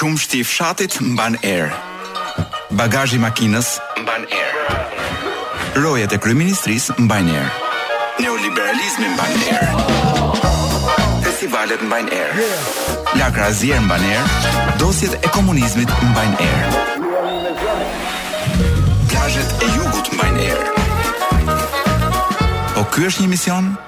Qumështi i fshatit mban erë. Bagazhi i makinës mban erë. Rojet e kryeministrisë mbajnë erë. Neoliberalizmi mban erë. Festivalet mbajnë erë. Lakra e zier mban erë. Dosjet e komunizmit mbajnë erë. Plazhet e jugut mbajnë erë. Po ky është një mision?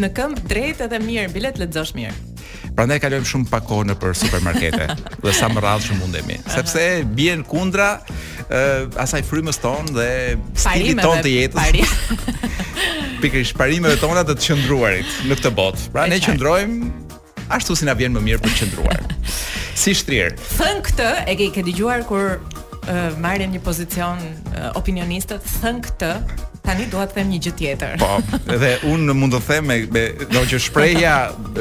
në këmbë drejt edhe mirë, biles të lexosh mirë. Prandaj kalojmë shumë pak kohë nëpër supermarkete dhe sa më rrallë që mundemi, sepse bien kundra uh, asaj frymës tonë dhe stilit tonë të jetës. Pari. Pikërisht parimeve tona të të qëndruarit në këtë botë. Pra ne qëndrojmë Ashtu si na vjen më mirë për të qëndruar. si shtrirë. Thën këtë, e ke, ke dëgjuar kur uh, marrin një pozicion uh, opinionistët, thën këtë, tani dua të them një gjë tjetër. Po, edhe un mund të them me, me do që shprehja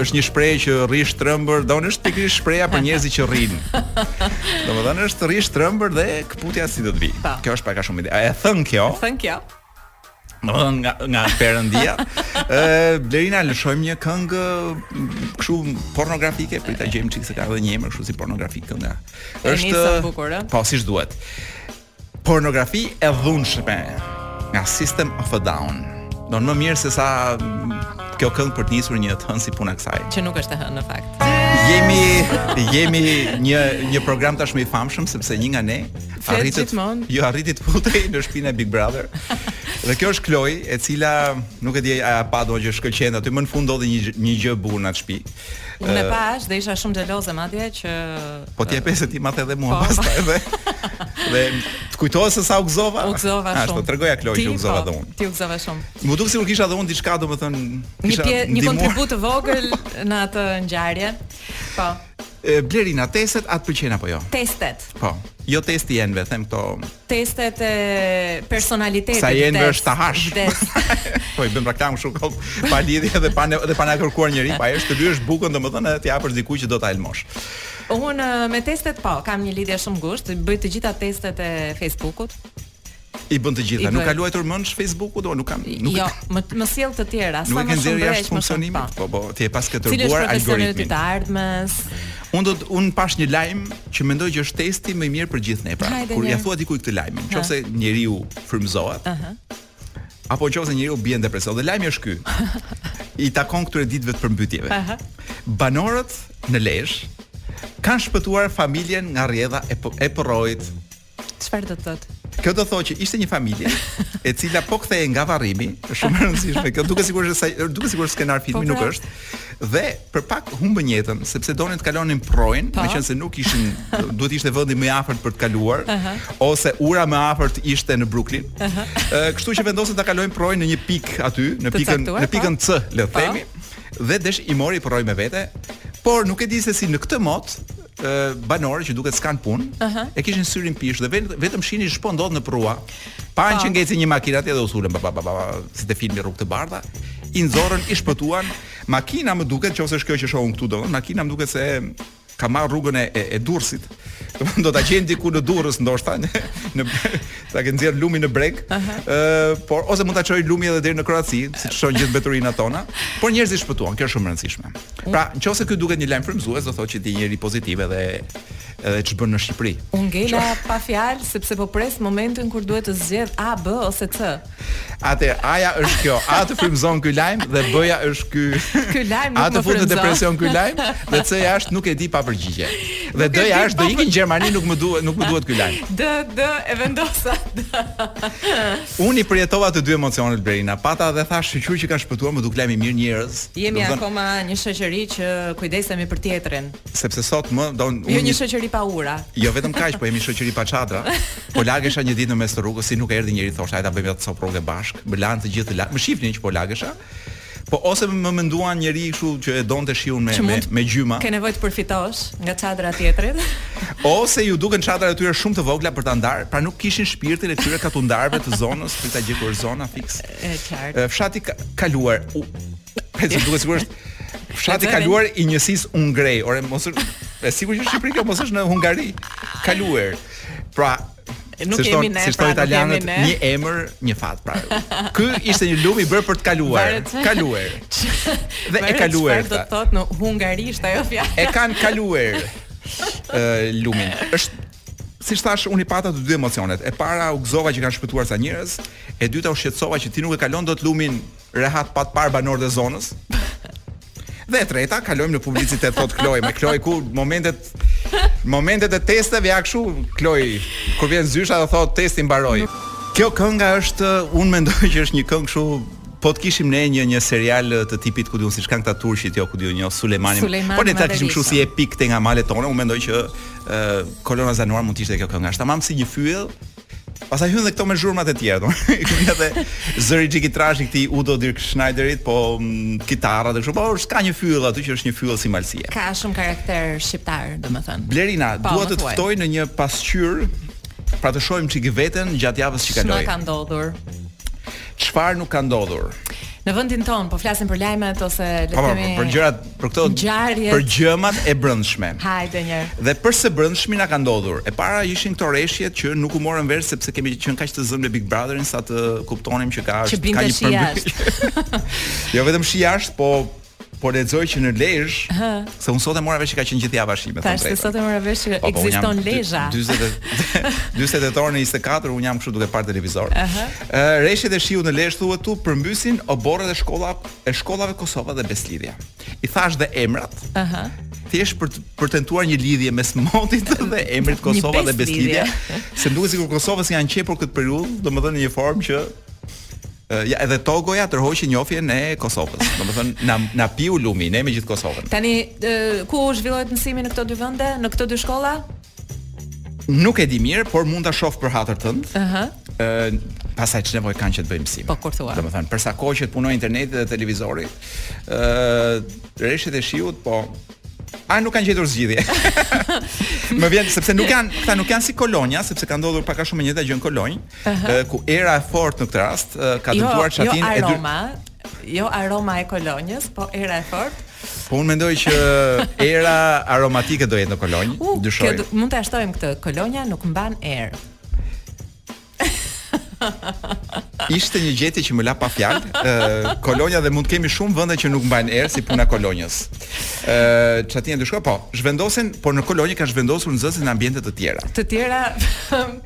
është një shprehje që rri shtrëmbër, domethënë është pikërisht shprehja për njerëzit që rrin. Domethënë është rri shtrëmbër dhe këputja si do të vijë. Po. Kjo është pak a shumë ide. A e thën kjo? Thën kjo. Domethënë nga nga Perëndia. Ë Blerina lëshojmë një këngë kështu pornografike, prit ta gjejmë çik se ka edhe një emër kështu si pornografik kënga. Është bukur, ë? Po, siç duhet. Pornografi e dhunshme nga System of a Down. Do më mirë se sa kjo këngë për të nisur një të hënë si puna kësaj. Që nuk është e hënë në fakt. Jemi jemi një një program tashmë i famshëm sepse një nga ne Arriti, jo arriti të futej në shtëpinë e Big Brother. dhe kjo është Kloj, e cila nuk e di a e pa do që shkëlqen aty më në fund ndodhi një një gjë e bukur në atë shtëpi. Unë e pash dhe isha shumë xheloze madje që Po ti e pe se ti ma the dhe mua po, pastaj po. dhe dhe të kujtohet se sa u gëzova. U gëzova shumë. Ashtu tregoja Kloj që u gëzova po, dhe unë. Ti u gëzove shumë. Më duk sikur kisha dhe unë diçka domethënë kisha një, një kontribut të vogël në atë ngjarje. Po. Blerina, testet a të pëlqejnë apo jo? Testet. Po. Jo testi i enëve, them këto. Testet e personalitetit. Sa enëve është ta hash. po i bën reklamë kështu kot pa lidhje edhe pa ne, edhe pa na kërkuar njeri, pa është të lyesh bukën domethënë t'ia japësh dikujt që do ta helmosh. Unë me testet po, kam një lidhje shumë ngushtë, bëj të gjitha testet e Facebookut. i bën të gjitha. Nuk ka luajtur më në Facebook-u, do nuk kam. Nuk jo, më më sjell të tjera, sa më shumë bësh më shumë. Po. po po, ti e pas ke dërguar algoritmin. Të ardhmes. Unë do të un pash një lajm që mendoj që është testi më i mirë për gjithë ne. Pra, kur ja thua dikujt këtë lajm, nëse njeriu frymëzohet. Aha. Apo nëse njeriu bie në depresion, dhe lajmi është ky. I takon këtyre ditëve të përmbytjeve. Aha. Banorët në Lezhë kanë shpëtuar familjen nga rrjedha e, e përrojit Çfarë do të thotë? Kjo do thotë që ishte një familje e cila po kthehej nga varrimi, është shumë e rëndësishme. Kjo duket sikur është sa duket si skenar filmi po, nuk pra. është. Dhe për pak humbën jetën sepse donin të kalonin prroin, po. meqense nuk kishin duhet ishte vendi më i afërt për të kaluar uh -huh. ose ura më e afërt ishte në Brooklyn. Uh -huh. Kështu që vendosën ta kalojnë prroin në një pikë aty, në pikën në po. pikën C, le të themi. Dhe desh i mori prroi me vete, por nuk e di se si në këtë mot banorë që duket s'kan punë, uh -huh. e kishin syrin pish dhe vetëm shihnin ç'po ndodh në prua. Panë po. që ngeci një makinë atje dhe u sulën pa pa pa pa si te filmi rrugë të bardha. I nxorën, i shpëtuan. Makina më duket, nëse është kjo që shohim këtu domon, makina më duket se ka marr rrugën e, e, e Durrësit. Domethënë do ta gjejnë diku në Durrës ndoshta në, në ta kanë nxjerr lumi në breg. Ëh, uh -huh. uh, por ose mund ta çojë lumi edhe deri në Kroaci, siç çon gjithë mbeturinat tona, por njerëzit shpëtuan, kjo është shumë e rëndësishme. Pra, nëse ky duket një lajm frymëzues, do thotë që ti je njeri pozitiv edhe edhe ç'bën në Shqipëri. Unë ngela pa fjalë sepse po pres momentin kur duhet të zgjedh A, B ose C. Atëherë A-ja është kjo, a të frymëzon ky lajm dhe B-ja është ky. Ky lajm nuk më frymëzon. A të fut në depresion ky lajm dhe C-ja është nuk e di pa përgjigje. Dhe D-ja është do iki në Gjermani nuk më duhet nuk më duhet ky lajm. D, D e vendosa. Unë i përjetova të dy emocionet Blerina, pata dhe thash shyqyr që kanë shpëtuar m'u duk lajm i mirë njerëz, Jemi domethënë akoma një shoqëri që kujdesemi për tjetrin. sepse sot më do unë Jo një shoqëri pa ura. Jo vetëm kaq, po jemi shoqëri pa çadra. Po lagesha një ditë në mes të rrugës, si nuk erdhi njeri thoshte hajde ta bëjmë atë copë rruge bashkë, më lanë të gjithë të lag, më shihnin që po lagesha. Po ose më menduan njeri kështu që e donte shiun me me me gjyma. Ke nevojë të përfitosh nga çadra e tjetrit. ose iu dukën çadrat e tyre shumë të vogla për ta ndarë, pra nuk kishin shpirtin e këtyre katundarëve të zonës për ta gjetur zona fiks. E qartë. Fshati ka kaluar. Pse duhet sigurisht fshati Kaluar i njësisë Ungrej, ore mos është e sigurt që Shqipëri kjo mos është në Hungari. Kaluar. Pra, Nuk si kemi ne, si pra, italianët, ne. një emër, një fat pra. Ky ishte një lumë i bërë për të kaluar. Kaluar. Dhe e kaluar. Do të thotë në hungarisht ajo fjalë. E kanë kaluar. Ë lumin. Është siç thash unë i pata të dy emocionet. E para u gëzova që kanë shpëtuar ca njerëz, e dyta u shqetësova që ti nuk e kalon dot lumin rehat pa të parë banorët e zonës. Dhe e treta, kalojmë në publicitet thot Kloj, me Kloj ku momentet momentet e testeve ja kshu Kloj, kur vjen zysha dhe thot testi mbaroi. Kjo kënga është unë mendoj që është një këngë kështu po të kishim ne një një serial të tipit ku diun siç kanë këta turqit jo ku diun jo Sulejmani. Sulejmani po ne ta kishim kështu si epik te nga malet tona, unë mendoj që uh, kolona zanore mund të ishte kjo kënga. Është tamam si një fyell Pastaj hyn dhe këto me zhurmat e tjera, domethënë hyn edhe zëri Xhiki Trash i këtij Udo Dirk Schneiderit, po mm, kitarra dhe kështu, po është ka një fyell aty që është një fyell si malësie. Ka shumë karakter shqiptar, domethënë. Blerina, Po, dua të të ftoj në një pasqyrë pra të shohim çik veten gjatë javës që kaloi. Ç'na ka ndodhur? Çfarë nuk ka ndodhur? Në vendin tonë, po flasim për lajmet ose le të, po, po, themi për gjërat për këto Ngjarjet. për gjëmat e brendshme. Hajde një herë. Dhe për së brendshmi na ka ndodhur. E para ishin këto reshjet që nuk u morën vesh sepse kemi qenë kaq të zënë me Big Brotherin sa të kuptonim që ka Që është blinte ka një shi përmbytje. jo vetëm shi jashtë, po po lexoj që në Lezhë, se unë sot e mora vesh që ka qenë gjithë java shi me thënë të drejtën. Tash sot e mora vesh që Po, po, unë jam ekziston dy- Lezha. 24 e- 24 orë në 24 unë jam kështu duke parë televizor. Ëh, Reshjet e shiut në Lezhë thuhet këtu përmbysin oborret e shkolla e shkollave Kosova dhe Beslidhja. I thashë dhe emrat. Aha. Thjesht për të, për të tentuar një lidhje mes motit dhe emrit Kosova dhe Beslidhja, se më duket sikur Kosovës ia kanë qepur këtë periudhë, domethënë në një formë që ja edhe Togoja tërhoqi njohjen e Kosovës. Domethënë na na piu lumi ne me gjithë Kosovën. Tani ku zhvillohet mësimi në këto dy vende, në këto dy shkolla? Nuk e di mirë, por mund ta shoh për hatër tënd. Ëh. Uh -huh. Ë pastaj ç'nevojë kanë që të bëjnë mësim. Po kur thua. Domethënë, për sa kohë që të punojë interneti dhe televizori, ëh, uh, reshjet e shiut, po A nuk kanë gjetur zgjidhje. më vjen sepse nuk janë, këta nuk janë si Kolonja, sepse ka ndodhur pak a shumë e njëjta gjë në Kolonjë, uh -huh. ku era e fortë në këtë rast ka jo, dëmtuar jo çatinë jo, e dy. Jo aroma e kolonjës, po era e fortë. Po unë mendoj që era aromatike do jetë në Kolonjë, uh, dyshoj. Kjo, mund ta shtojmë këtë, Kolonja nuk mban erë. Ishte një gjetje që më la pa fjalë. Uh, Kolonja dhe mund të kemi shumë vende që nuk mbajnë erë si puna e Kolonjës. Ë, uh, çatia në dy shko, po. Zhvendosen, por në Kolonjë kanë zhvendosur nxënësit në ambiente të tjera. Të tjera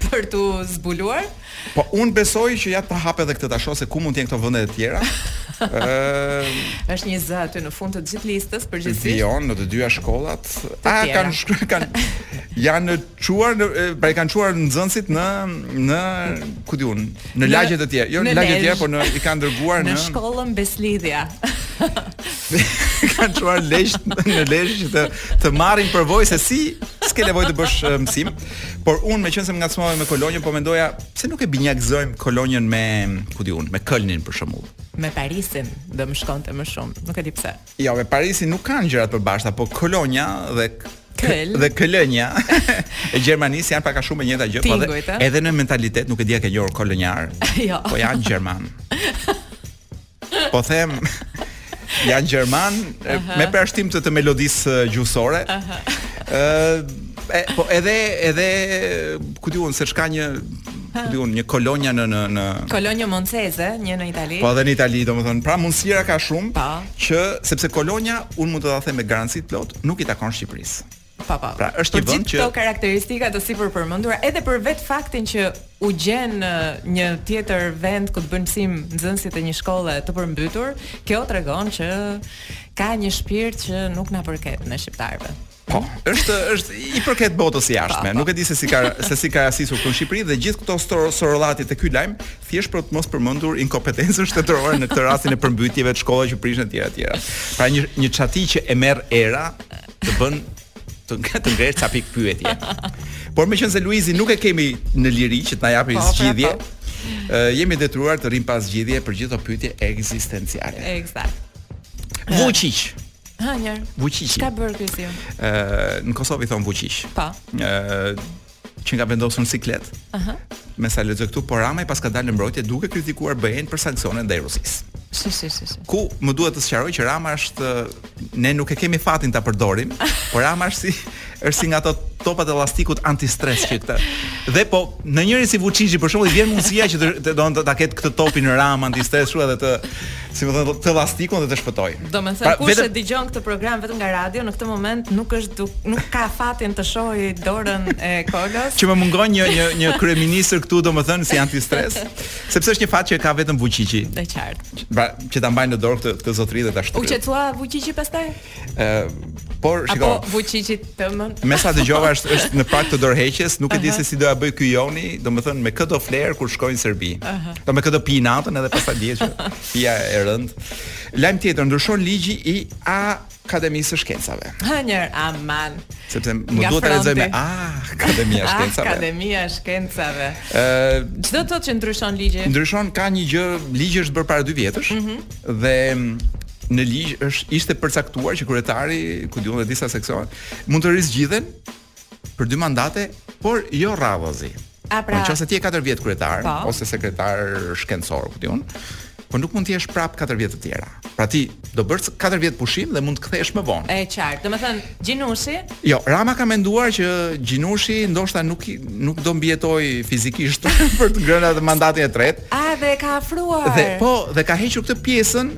për t'u zbuluar. Po unë besoj që ja ta hap edhe këtë ta shoh se ku mund të jenë këto vende të tjera. Ëh, është një zë aty në fund të gjithë listës përgjithësisht. Vijon në të dyja shkollat. A kanë shkruar kanë janë çuar në pra i kanë çuar nxënësit në në ku di unë, në lagje të tjera. Jo në lagje të tjera, por në i kanë dërguar në në shkollën Beslidhja. kanë çuar Lezhë, në Lezhë të të marrin përvojë se si s'ke nevojë të bësh mësim. Por unë meqenëse më ngacmove me Kolonjën, po mendoja pse nuk e binjakëzojmë Kolonjën me, ku di unë, me Kölnin për shembull. Me Parisin do më shkonte më shumë, nuk e di pse. Jo, me Parisin nuk kanë gjëra të përbashkëta, po Kolonja dhe Köln dhe Kölnja e Gjermanisë janë pak a shumë e njëjta gjë, po edhe edhe në mentalitet nuk e di a ke njohur kolonjarë. jo. Po janë gjermanë. Po them janë gjerman me përjashtim të të melodisë gjuhësore. Ëh. Po edhe edhe ku di un se ç'ka një ku di un një kolonja në në në Kolonjo Monceze, një në Itali. Po edhe në Itali, domethënë, pra mundësira ka shumë po. që sepse kolonja un mund të ta them me garanci të plot, nuk i takon Shqipërisë. Po, po. Pra, është një vend që këto karakteristika të sipërpërmendura edhe për vetë faktin që u gjend një tjetër vend ku të bëjnë mësim nxënësit e një shkolle të përmbytur, kjo tregon që ka një shpirt që nuk na përket ne shqiptarëve. Po, është është i përket botës së jashtme. Po, po. Nuk e di se si ka se si ka rastisur këtu në Shqipëri dhe gjithë këto sorollatje te ky lajm thjesht për të mos përmendur inkompetencën shtetërore në këtë rastin e përmbytjeve të shkollave që prishen etj etj. Pra një një çati që e merr era të bën të ngre të ngre ca pikëpyetje. Por meqense Luizi nuk e kemi në liri që të na japi po, zgjidhje, po, po. jemi detyruar të rrim pa zgjidhje për gjithë ato pyetje ekzistenciale. Eksakt. Vuçiç. Ha, njëri. Vuçiç. Çka bën ky si? Ë, në Kosovë i thon Vuçiç. Po. Ë, që na ka vendosur në siklet. Aha. Me sa lexoj këtu, por Rama i paska dalë në mbrojtje duke kritikuar BE-n për sanksionet ndaj Rusisë. Si si si si. Ku më duhet të sqaroj që Rama është ne nuk e kemi fatin ta përdorim, por Rama është si është si nga ato topat e elastikut antistres që këta. Dhe po një njeri si Vuçiçi për shembull i vjen mundësia që të do të ta ketë këtë topin Rama antistres kështu edhe të si me thënë të elastikun dhe të shpëtoj. Do me thënë, pra, kush vetëm... e dëgjon këtë program vetëm nga radio, në këtë moment nuk është duk, nuk ka fatin të shohi dorën e Kolos. Që më mungon një, një, një kryeministër këtu, do me thënë, si antistres, sepse është një fat që ka vetëm Vuçiqi. Është e qartë. Pra, që ta mbajnë në dorë këtë, këtë zotri dhe ta shtypin. U qetësua Vuçiqi pastaj? por, shiko... Apo Vuçiqi të mën? Me sa dëgjova është, është në prag të dorëheqjes, nuk e di se si do ja bëj ky joni, do me thënë, me kë do flerë kur shkon në Serbi. Uh -huh. Me kë do pi natën edhe pastaj dihet që pija e rëndë. Lajm tjetër, ndryshon ligji i Akademisë së Shkencave. Ha njëri, aman. Sepse më duhet ta lexoj me Akademia e Shkencave. Akademia e Shkencave. Ë, ç'do të thotë që ndryshon ligji? Ndryshon ka një gjë, ligji është bërë para 2 vjetësh mm -hmm. dhe në ligj është ishte përcaktuar që kryetari, ku di un dhe disa seksione, mund të rizgjidhen për dy mandate, por jo rradhazi. A pra, në qoftë se ti je 4 vjet kryetar. Po. ose sekretar shkencor, ku di un, po nuk mund të jesh prap 4 vjet të tjera. Pra ti do bësh 4 vjet pushim dhe mund të kthehesh më vonë. E qartë. Domethën Gjinushi? Jo, Rama ka menduar që Gjinushi ndoshta nuk nuk do mbijetoj fizikisht për të ngrënë atë mandatin e tretë. A dhe e ka afruar. Dhe po, dhe ka hequr këtë pjesën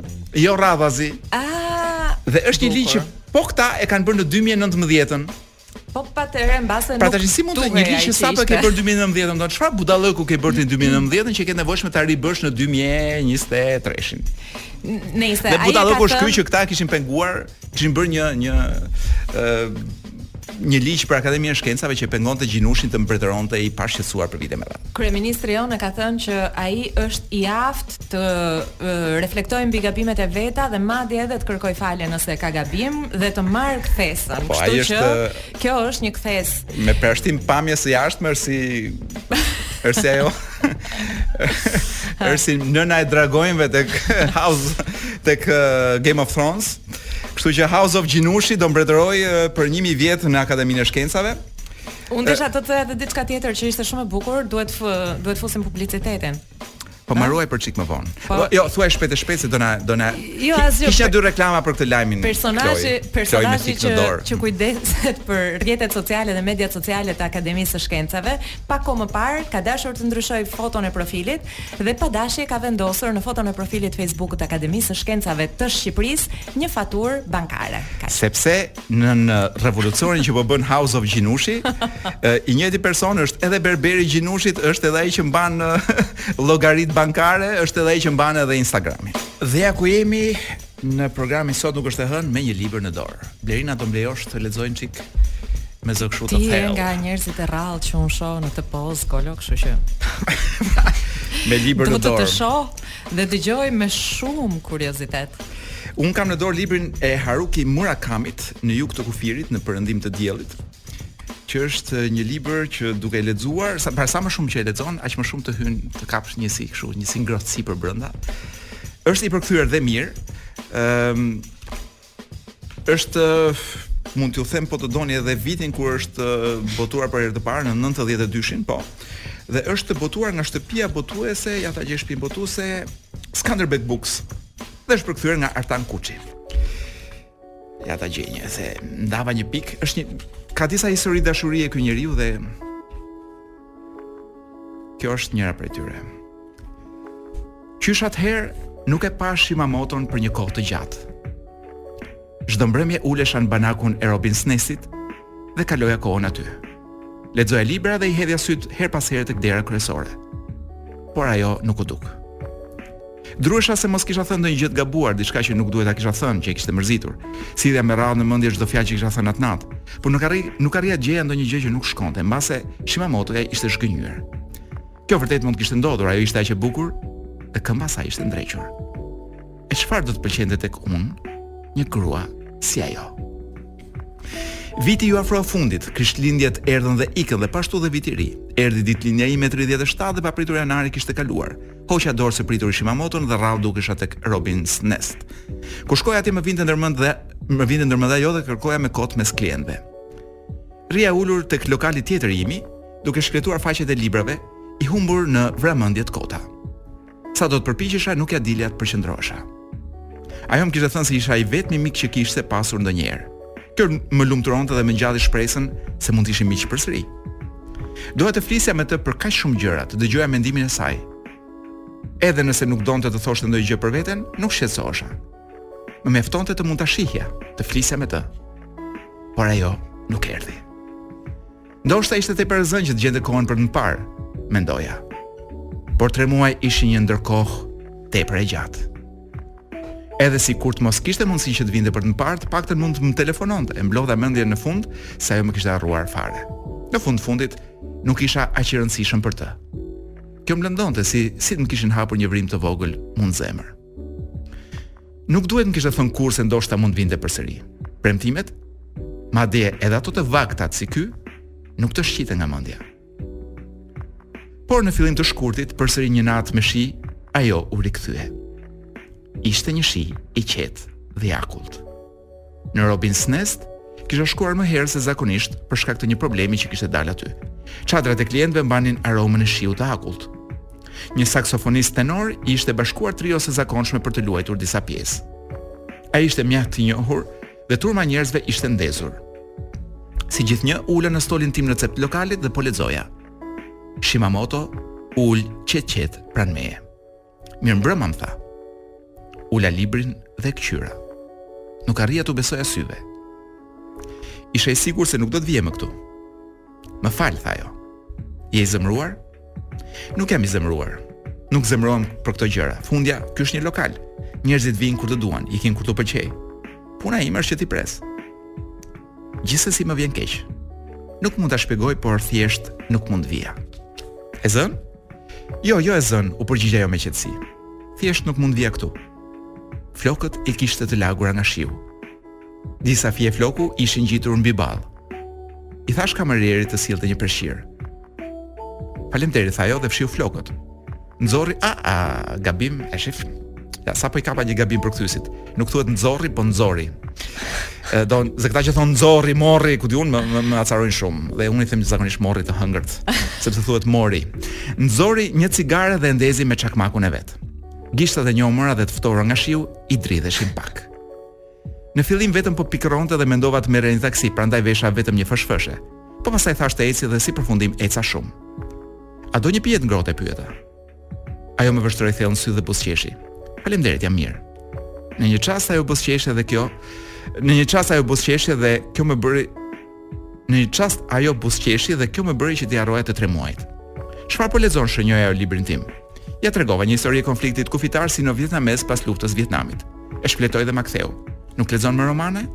jo rradhazi. Ah, dhe është një ligj që Po këta e kanë bërë në 2019-ën. Po patere mbase pra, nuk. Pra tash si mund të një ligj që sapo e ke bërë 2019-ën, domethënë çfarë budallëku ke bërë ti 2019-ën që ke të nevojshme ta ribësh në 2023-shin. Nëse ai. Dhe budallëku është ky që këta kishin penguar, kishin bërë një një ë një ligj për Akademinë e Shkencave që pengonte Gjinushin të mbretëronte i pashqetësuar për vite me radhë. Kryeministri jonë ka thënë që ai është i aftë të reflektojë mbi gabimet e veta dhe madje edhe të kërkojë falje nëse ka gabim dhe të marrë kthesën. Po, kështu që kjo është një kthesë. Me përjashtim të pamjes së jashtme si është ajo. Është si nëna e dragonjve tek House tek Game of Thrones. Kështu që House of Gjinushi do mbretërojë për 1000 vjet në Akademinë e Shkencave. Unë desha të thoya edhe diçka tjetër që ishte shumë e bukur, duhet duhet fusim publicitetin. Po ma ruaj për një çik më vonë. Po, po jo, thuaje shpejt e shpejt se do na do na jo, kisha dy reklama për këtë lajmin. Personazhi, personazhi që që kujdeset për rrjetet sociale dhe mediat sociale të Akademisë së Shkencave, pak kohë më parë ka dashur të ndryshojë foton e profilit dhe pa dashje ka vendosur në foton e profilit në Facebook të Akademisë së Shkencave të Shqipërisë një faturë bankare. Sepse në në revolucionin që po bën House of Gjinushi, i njëjti person është edhe berberi i Gjinushit, është edhe ai që mban llogaritë bankare, është edhe ai që mban edhe Instagramin. Dhe ja ku jemi në programin sot nuk është e hënë me një libër në dorë. Blerina do më lejosh të lexoj një çik me zë kështu të thellë. Ti je nga njerëzit e rrallë që unë shoh në të pozë kolo, kështu që me libër në dorë. Do të të shoh Dhe dëgjoj me shumë kuriozitet. Unë kam në dorë librin e Haruki Murakamit, Në jug të kufirit, në perëndim të diellit, që është një libër që duke lexuar, pra sa më shumë që e lexon, aq më shumë të hyn të kap një si kështu, një si ngrohtësi përbrenda. Është i përkthyer dhe mirë. Ëm ehm, um, Është mund t'ju them po të doni edhe vitin kur është botuar për herë të parë në 92-shin, po. Dhe është botuar nga shtëpia botuese, ja ta gjej shtëpinë botuese, Skanderbeg Books. Dhe është përkthyer nga Artan Kuçi. Ja ta gjej një, se ndava një pikë, është një ka disa histori dashurie ky njeriu dhe Kjo është njëra prej tyre. Qysh atëherë nuk e pashë Shimamoton për një kohë të gjatë. Çdo mbrëmje ulesha në banakun e Robin's Nestit dhe kaloja kohën aty. Lexoja libra dhe i hedhja sytë herë pas here tek dera kryesore. Por ajo nuk u duk. Druhesha se mos kisha thënë ndonjë gjë të gabuar, diçka që nuk duhej ta kisha thënë, që e kishte mërzitur. Sillja me radhë në mendje çdo fjalë që kisha thënë atë natë, por nuk arrij, nuk arrija të gjeja ndonjë gjë që nuk shkonte, mbase Shimamoto-ja ishte zhgënjyer. Kjo vërtet mund të kishte ndodhur, ajo ishte aq e bukur dhe këmba s'i ishte ndrequr. E çfarë do të pëlqente tek unë një grua si ajo? Viti iu afrua fundit, krishtlindjet erdhën dhe ikën dhe po ashtu dhe viti i ri. Erdhi ditëlindja ime 37 dhe papritur janari kishte kaluar. Hoqa dorë së prituri Shimamoton dhe rrallë dukesha tek Robin's Nest. Kur shkoja atje më vinte ndërmend dhe më vinte ndërmend ajo dhe kërkoja me kot mes klientëve. Rrija ulur tek lokali tjetër i imi, duke shfletuar faqet e librave, i humbur në vramendje të kota. Sado të përpiqesha, nuk ia dilja të përqendrohesha. Ajo më kishte thënë se isha i vetmi mik që kishte pasur ndonjëherë. Kjo më lumturonte dhe më ngjalli shpresën se mund të ishim miq përsëri. Doja të flisja me të për kaq shumë gjëra, të dëgjoja mendimin e saj. Edhe nëse nuk donte të thoshte ndonjë gjë për veten, nuk shqetësohesha. Më mjaftonte të mund ta shihja, të flisja me të. Por ajo nuk erdhi. Ndoshta ishte tepër e zënë që të gjente kohën për të më parë, mendoja. Por tre muaj ishin një ndërkohë tepër e gjatë. Edhe sikur të mos kishte mundësi që të vinte për të më parë, të paktën mund të më telefononte. E mblodha mendjen në fund, se ajo më kishte harruar fare. Në fund të fundit, nuk isha aq i rëndësishëm për të. Kjo më lëndonte si si të më kishin hapur një vrimë të vogël mu në zemër. Nuk duhej të më kishte thënë kurrë se ndoshta mund të vinte përsëri. Premtimet, madje edhe ato të vagtat si ky, nuk të shqiten nga mendja. Por në fillim të shkurtit, përsëri një natë me shi, ajo u rikthye. Ishte një shi i qetë dhe i akullt. Në Robin's Nest kisha shkuar më herët se zakonisht për shkak të një problemi që kishte dalë aty. Çadrat e klientëve mbanin aromën e shiut të akullt. Një saksofonist tenor i ishte bashkuar trios së zakonshme për të luajtur disa pjesë. Ai ishte mjaft i njohur dhe turma e njerëzve ishte ndezur. Si gjithnjë, u ula në stolin tim në cep të lokalit dhe po lexoja. Shimamoto u ul qetë-qetë pranë meje. Mirëmbrëma më tha. Ula librin dhe e këqyra. Nuk arrija t'u besoja syve. Isha i sigurt se nuk do të vije më këtu. Më fal, tha ajo. Je i zemruar? Nuk jam i zemëruar. Nuk zemërohem për këto gjëra. Fundja, ky është një lokal. Njerëzit vijnë kur të duan, ikin kur t'u pëlqejë. Puna ime është që t'i pres. Gjithsesi më vjen keq. Nuk mund ta shpjegoj, por thjesht nuk mund të vija. E zënë? Jo, jo e zënë, u përgjigj ajo me qetësi. Thjesht nuk mund vija këtu. Flokët i kishte të lagura nga shiu. Disa fije floku ishin ngjitur mbi ballë. I thashë kamerierit të sillte një peshqir. Faleminderit, tha ajo dhe fshiu flokët. Nxorri a a gabim e shifni. Ja, sapo i kapa një gabim përkthyesit. Nuk thuhet nxorri, po nxori. Ë don, se këta që thonë nxorri, morri, ku di unë, më më, më acarojnë shumë. Dhe unë i them zakonisht morri të hëngërt, sepse thuhet mori. Nxori një cigare dhe e ndezi me çakmakun e vet. Gishtat e njomura dhe të ftohura nga shiu i dridheshin pak. Në fillim vetëm po pikëronte dhe mendova të merrja një taksi, prandaj vesha vetëm një fëshfëshe. Po pastaj thashë të eci dhe si përfundim eca shumë. A do një pije të ngrohtë e pyeta? Ajo më vështroi thellë në sy dhe buzëqeshi. Faleminderit, jam mirë. Në një çast ajo buzëqeshi dhe kjo në një çast ajo buzëqeshi dhe kjo më bëri në një çast ajo buzëqeshi dhe kjo më bëri që t'i harroja të tre muajit. Çfarë po lexon shënjoi ajo librin tim? Ia tregova një histori e konfliktit kufitar sino-vietnamez pas luftës Vietnamit. E shfletoi dhe ma ktheu. Nuk lexon më romane?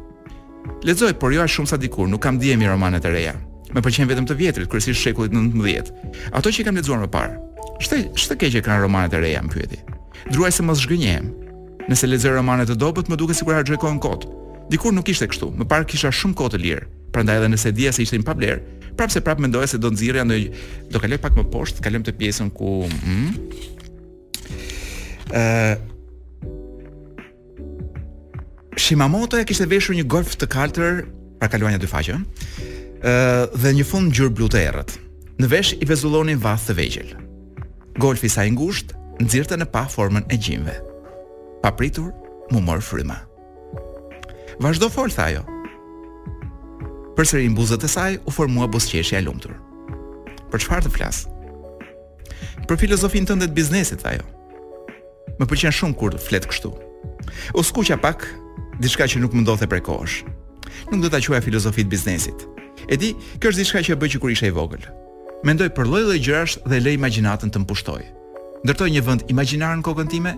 Lexoj, por jo aq shumë sa dikur, nuk kam dije mbi romanet e reja. Më pëlqejnë vetëm të vjetrit, kryesisht shekullit 19. Ato që i kam lexuar më parë. Ç'të ç'të keqe kanë romanet e reja, më pyeti. Druaj se mos zhgënjehem. Nëse lexoj romane të dobët, më duket sikur harxoj kohën kot. Dikur nuk ishte kështu, më parë kisha shumë kohë të lirë. Prandaj edhe nëse dija se ishin pa vlerë, prapëseprapë mendoja se do nxirrja ndonjë do kaloj pak më poshtë, kalojmë te pjesën ku ëh hmm? Shimamoto e kishte veshur një golf të kaltër, pra kaluan nja dy faqe, ë dhe një fund ngjyrë blu të errët. Në vesh i vezullonin vathë të vegjël. Golfi i saj i ngushtë nxirrte në pah formën e gjinjve. Papritur, m'u mor fryma. Vazhdo fol tha ajo. Përsëri në buzët e saj u formua buzëqeshja e lumtur. Për çfarë të flas? Për filozofinë tënde të biznesit tha ajo. Më pëlqen shumë kur flet kështu. U skuqa pak diçka që nuk më ndodhte prej kohësh. Nuk do ta quaja filozofi të biznesit. E di, kjo është diçka që e bëj që kur isha i vogël. Mendoj për lloj-lloj gjërash dhe lë imagjinatën të më pushtojë. Ndërtoj një vend imagjinar në kokën time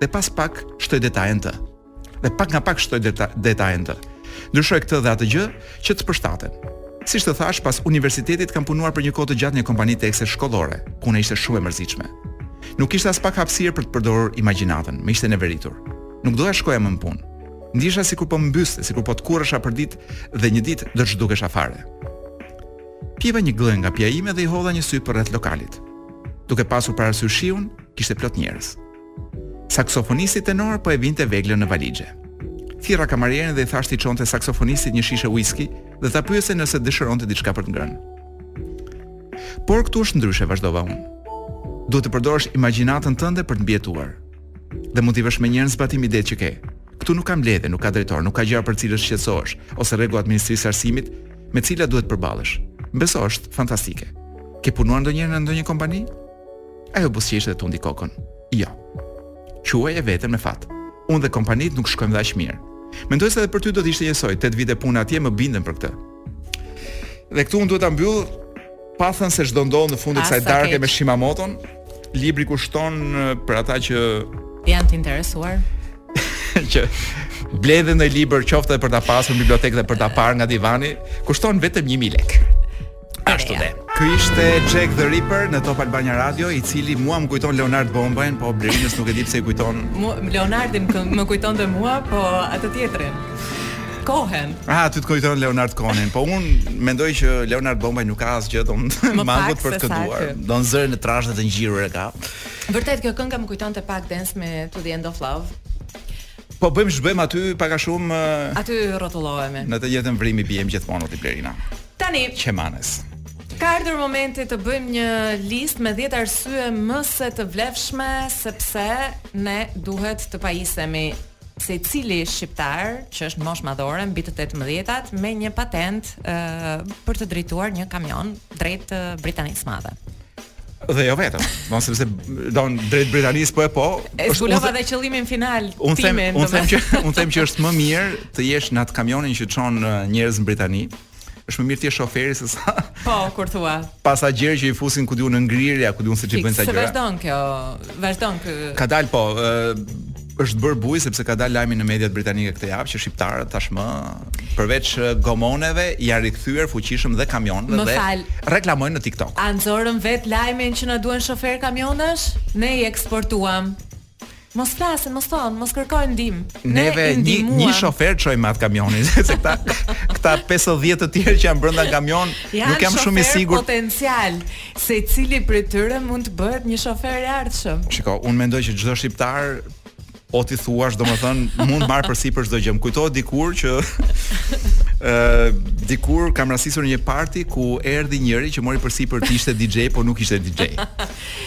dhe pas pak shtoj detaje në të. Dhe pak nga pak shtoj deta, detaje në të. Ndryshoj këtë dhe atë gjë që të përshtaten. Siç të thashë, pas universitetit kam punuar për një kohë të gjatë në një kompani tekstesh shkollore. Puna ishte shumë e mërzitshme. Nuk kishte aspak hapësirë për të përdorur imagjinatën, më ishte neveritur. Nuk doja shkoja më në punë. Ndihesha sikur po mbytesha, sikur po tkurresha përditë dhe një ditë do të zhdukesha fare. Piva një gllënjkë nga pija ime dhe i hodha një sy përreth lokalit. Duke pasur parasysh shiun, kishte plot njerëz. Saksofonisti tenor po e vinte veglën në valixhe. Thirra kamarierin dhe i thashë t'i çonte saksofonistit një shishe whisky dhe ta pyese nëse dëshironte diçka për të ngrënë. Por këtu është ndryshe, vazhdova unë. Duhet të përdorësh imagjinatën tënde për të mbijetuar. Dhe mund t'i vësh menjëherë në zbatim idetë që ke. Këtu nuk ka mbledhje, nuk ka drejtor, nuk ka gjëra për cilat të shqetësohesh ose rregulla të ministrisë së arsimit me cilat duhet të përballesh. Më beso është fantastike. Ke punuar ndonjëherë në ndonjë kompani? Ajo buzëqeshë dhe tundi kokën. Jo. Quaje veten me fat. Unë dhe kompanitë nuk shkojmë dhe aq mirë. Mendoj se edhe për ty do të ishte njësoj, 8 vite punë atje më bindën për këtë. Dhe këtu unë duhet ta mbyll pa thënë se ç'do ndodhë në fund të kësaj darke me Shimamoton. Libri kushton për ata që janë të interesuar që blejnë ndonjë libër qoftë edhe për ta pasur në bibliotekë dhe për ta parë nga divani, kushton vetëm 1000 lekë. Ashtu dhe. Ky ishte Jack the Ripper në Top Albania Radio, i cili mua më kujton Leonard Bombajn, po Blerinës nuk e di pse i kujton. Mu, Leonardin më kujton dhe mua, po atë tjetrin. Kohen. Ah, ty të kujton Leonard Kohen, po un mendoj që Leonard Bombaj nuk ka asgjë mangut për të kënduar. Don zërin e trashë të ngjirur e ka. Vërtet kjo kënga më kujtonte pak Dance me To the End of Love. Po bëjmë ç'bëjmë aty pak a shumë aty rrotullohemi. Në të njëjtën vrimë i biem gjithmonë ti Blerina. Tani. Qemanes. Ka ardhur momenti të bëjmë një listë me 10 arsye më se të vlefshme sepse ne duhet të pajisemi secili shqiptar që është moshë madhore mbi të 18-at me një patentë uh, për të drejtuar një kamion drejt uh, Britanisë së Madhe. Dhe jo vetëm, do sepse don drejt Britanisë po e po. E zbulova dhe qëllimin final. Unë them, unë them që unë them që është më mirë të jesh në atë kamionin që çon uh, njerëz në Britani. Është më mirë të jesh shoferi se sa. Po, kur thua. Pasagjer që i fusin ku di unë në ngrirje, ku di unë se ç'i bën sa gjëra. Vazhdon kjo, vazhdon ky. Ka dal po, uh, është bërë bujë sepse ka dalë lajmi në mediat britanike këtë javë që shqiptarët tashmë përveç gomoneve i janë rikthyer fuqishëm dhe kamionëve dhe fal, reklamojnë në TikTok. A nxorëm vet lajmin që na duhen shoferë kamionësh? Ne i eksportuam. Mos flasin, mos thonë, mos kërkojnë ndihmë. Ne Neve një, një shofer çojmë atë kamionin, sepse këta këta 50 të tjerë që janë brenda kamion, nuk jam shumë i sigurt. Janë shoferë potencialë. Secili prej tyre mund të bëhet një shofer i ardhshëm. Shiko, unë mendoj që çdo shqiptar po t'i thuash, domethënë mund të marrë përsipër çdo gjë. Më kujtohet dikur që ë dikur kam rastisur në një parti ku erdhi njëri që mori përsipër të ishte DJ, po nuk ishte DJ.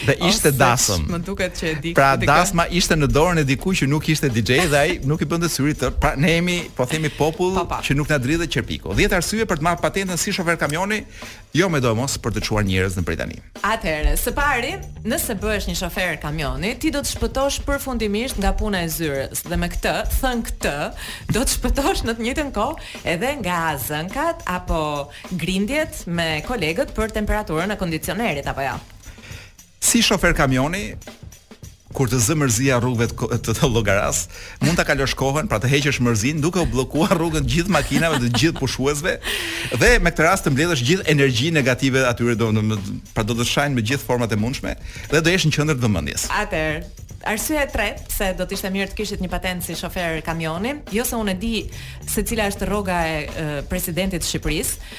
Dhe ishte Ose, dasmë. Më duket që e di. Pra dasma ishte në dorën e dikujt që nuk ishte DJ dhe ai nuk i bënte syri tërr. Pra ne jemi, po themi popull pa, pa. që nuk na dridhet qerpiku. 10 arsye për të marrë patentën si shofer kamioni Jo me domos për të çuar njerëz në Britani. Atëherë, së pari, nëse bëhesh një shofer kamioni, ti do të shpëtosh përfundimisht nga puna e zyrës dhe me këtë, thënë këtë, do të shpëtosh në të njëjtën kohë edhe nga zënkat apo grindjet me kolegët për temperaturën e kondicionerit apo jo. Si shofer kamioni, kur të zë mërzia rrugëve të, të, të Llogarasë, mund ta kalosh kohën, pra të heqësh mërzinë duke u bllokuar rrugën gjithë makinave dhe gjithë pushuesve dhe me këtë rast të mbledhësh gjithë energjinë negative atyre do të pra do të shajnë me gjithë format e mundshme dhe do jesh në qendër të vëmendjes. Atëherë, arsyeja e tretë pse do të ishte mirë të kishit një patentë si shofer kamioni, jo se unë e di se cila është rroga e, e presidentit të Shqipërisë,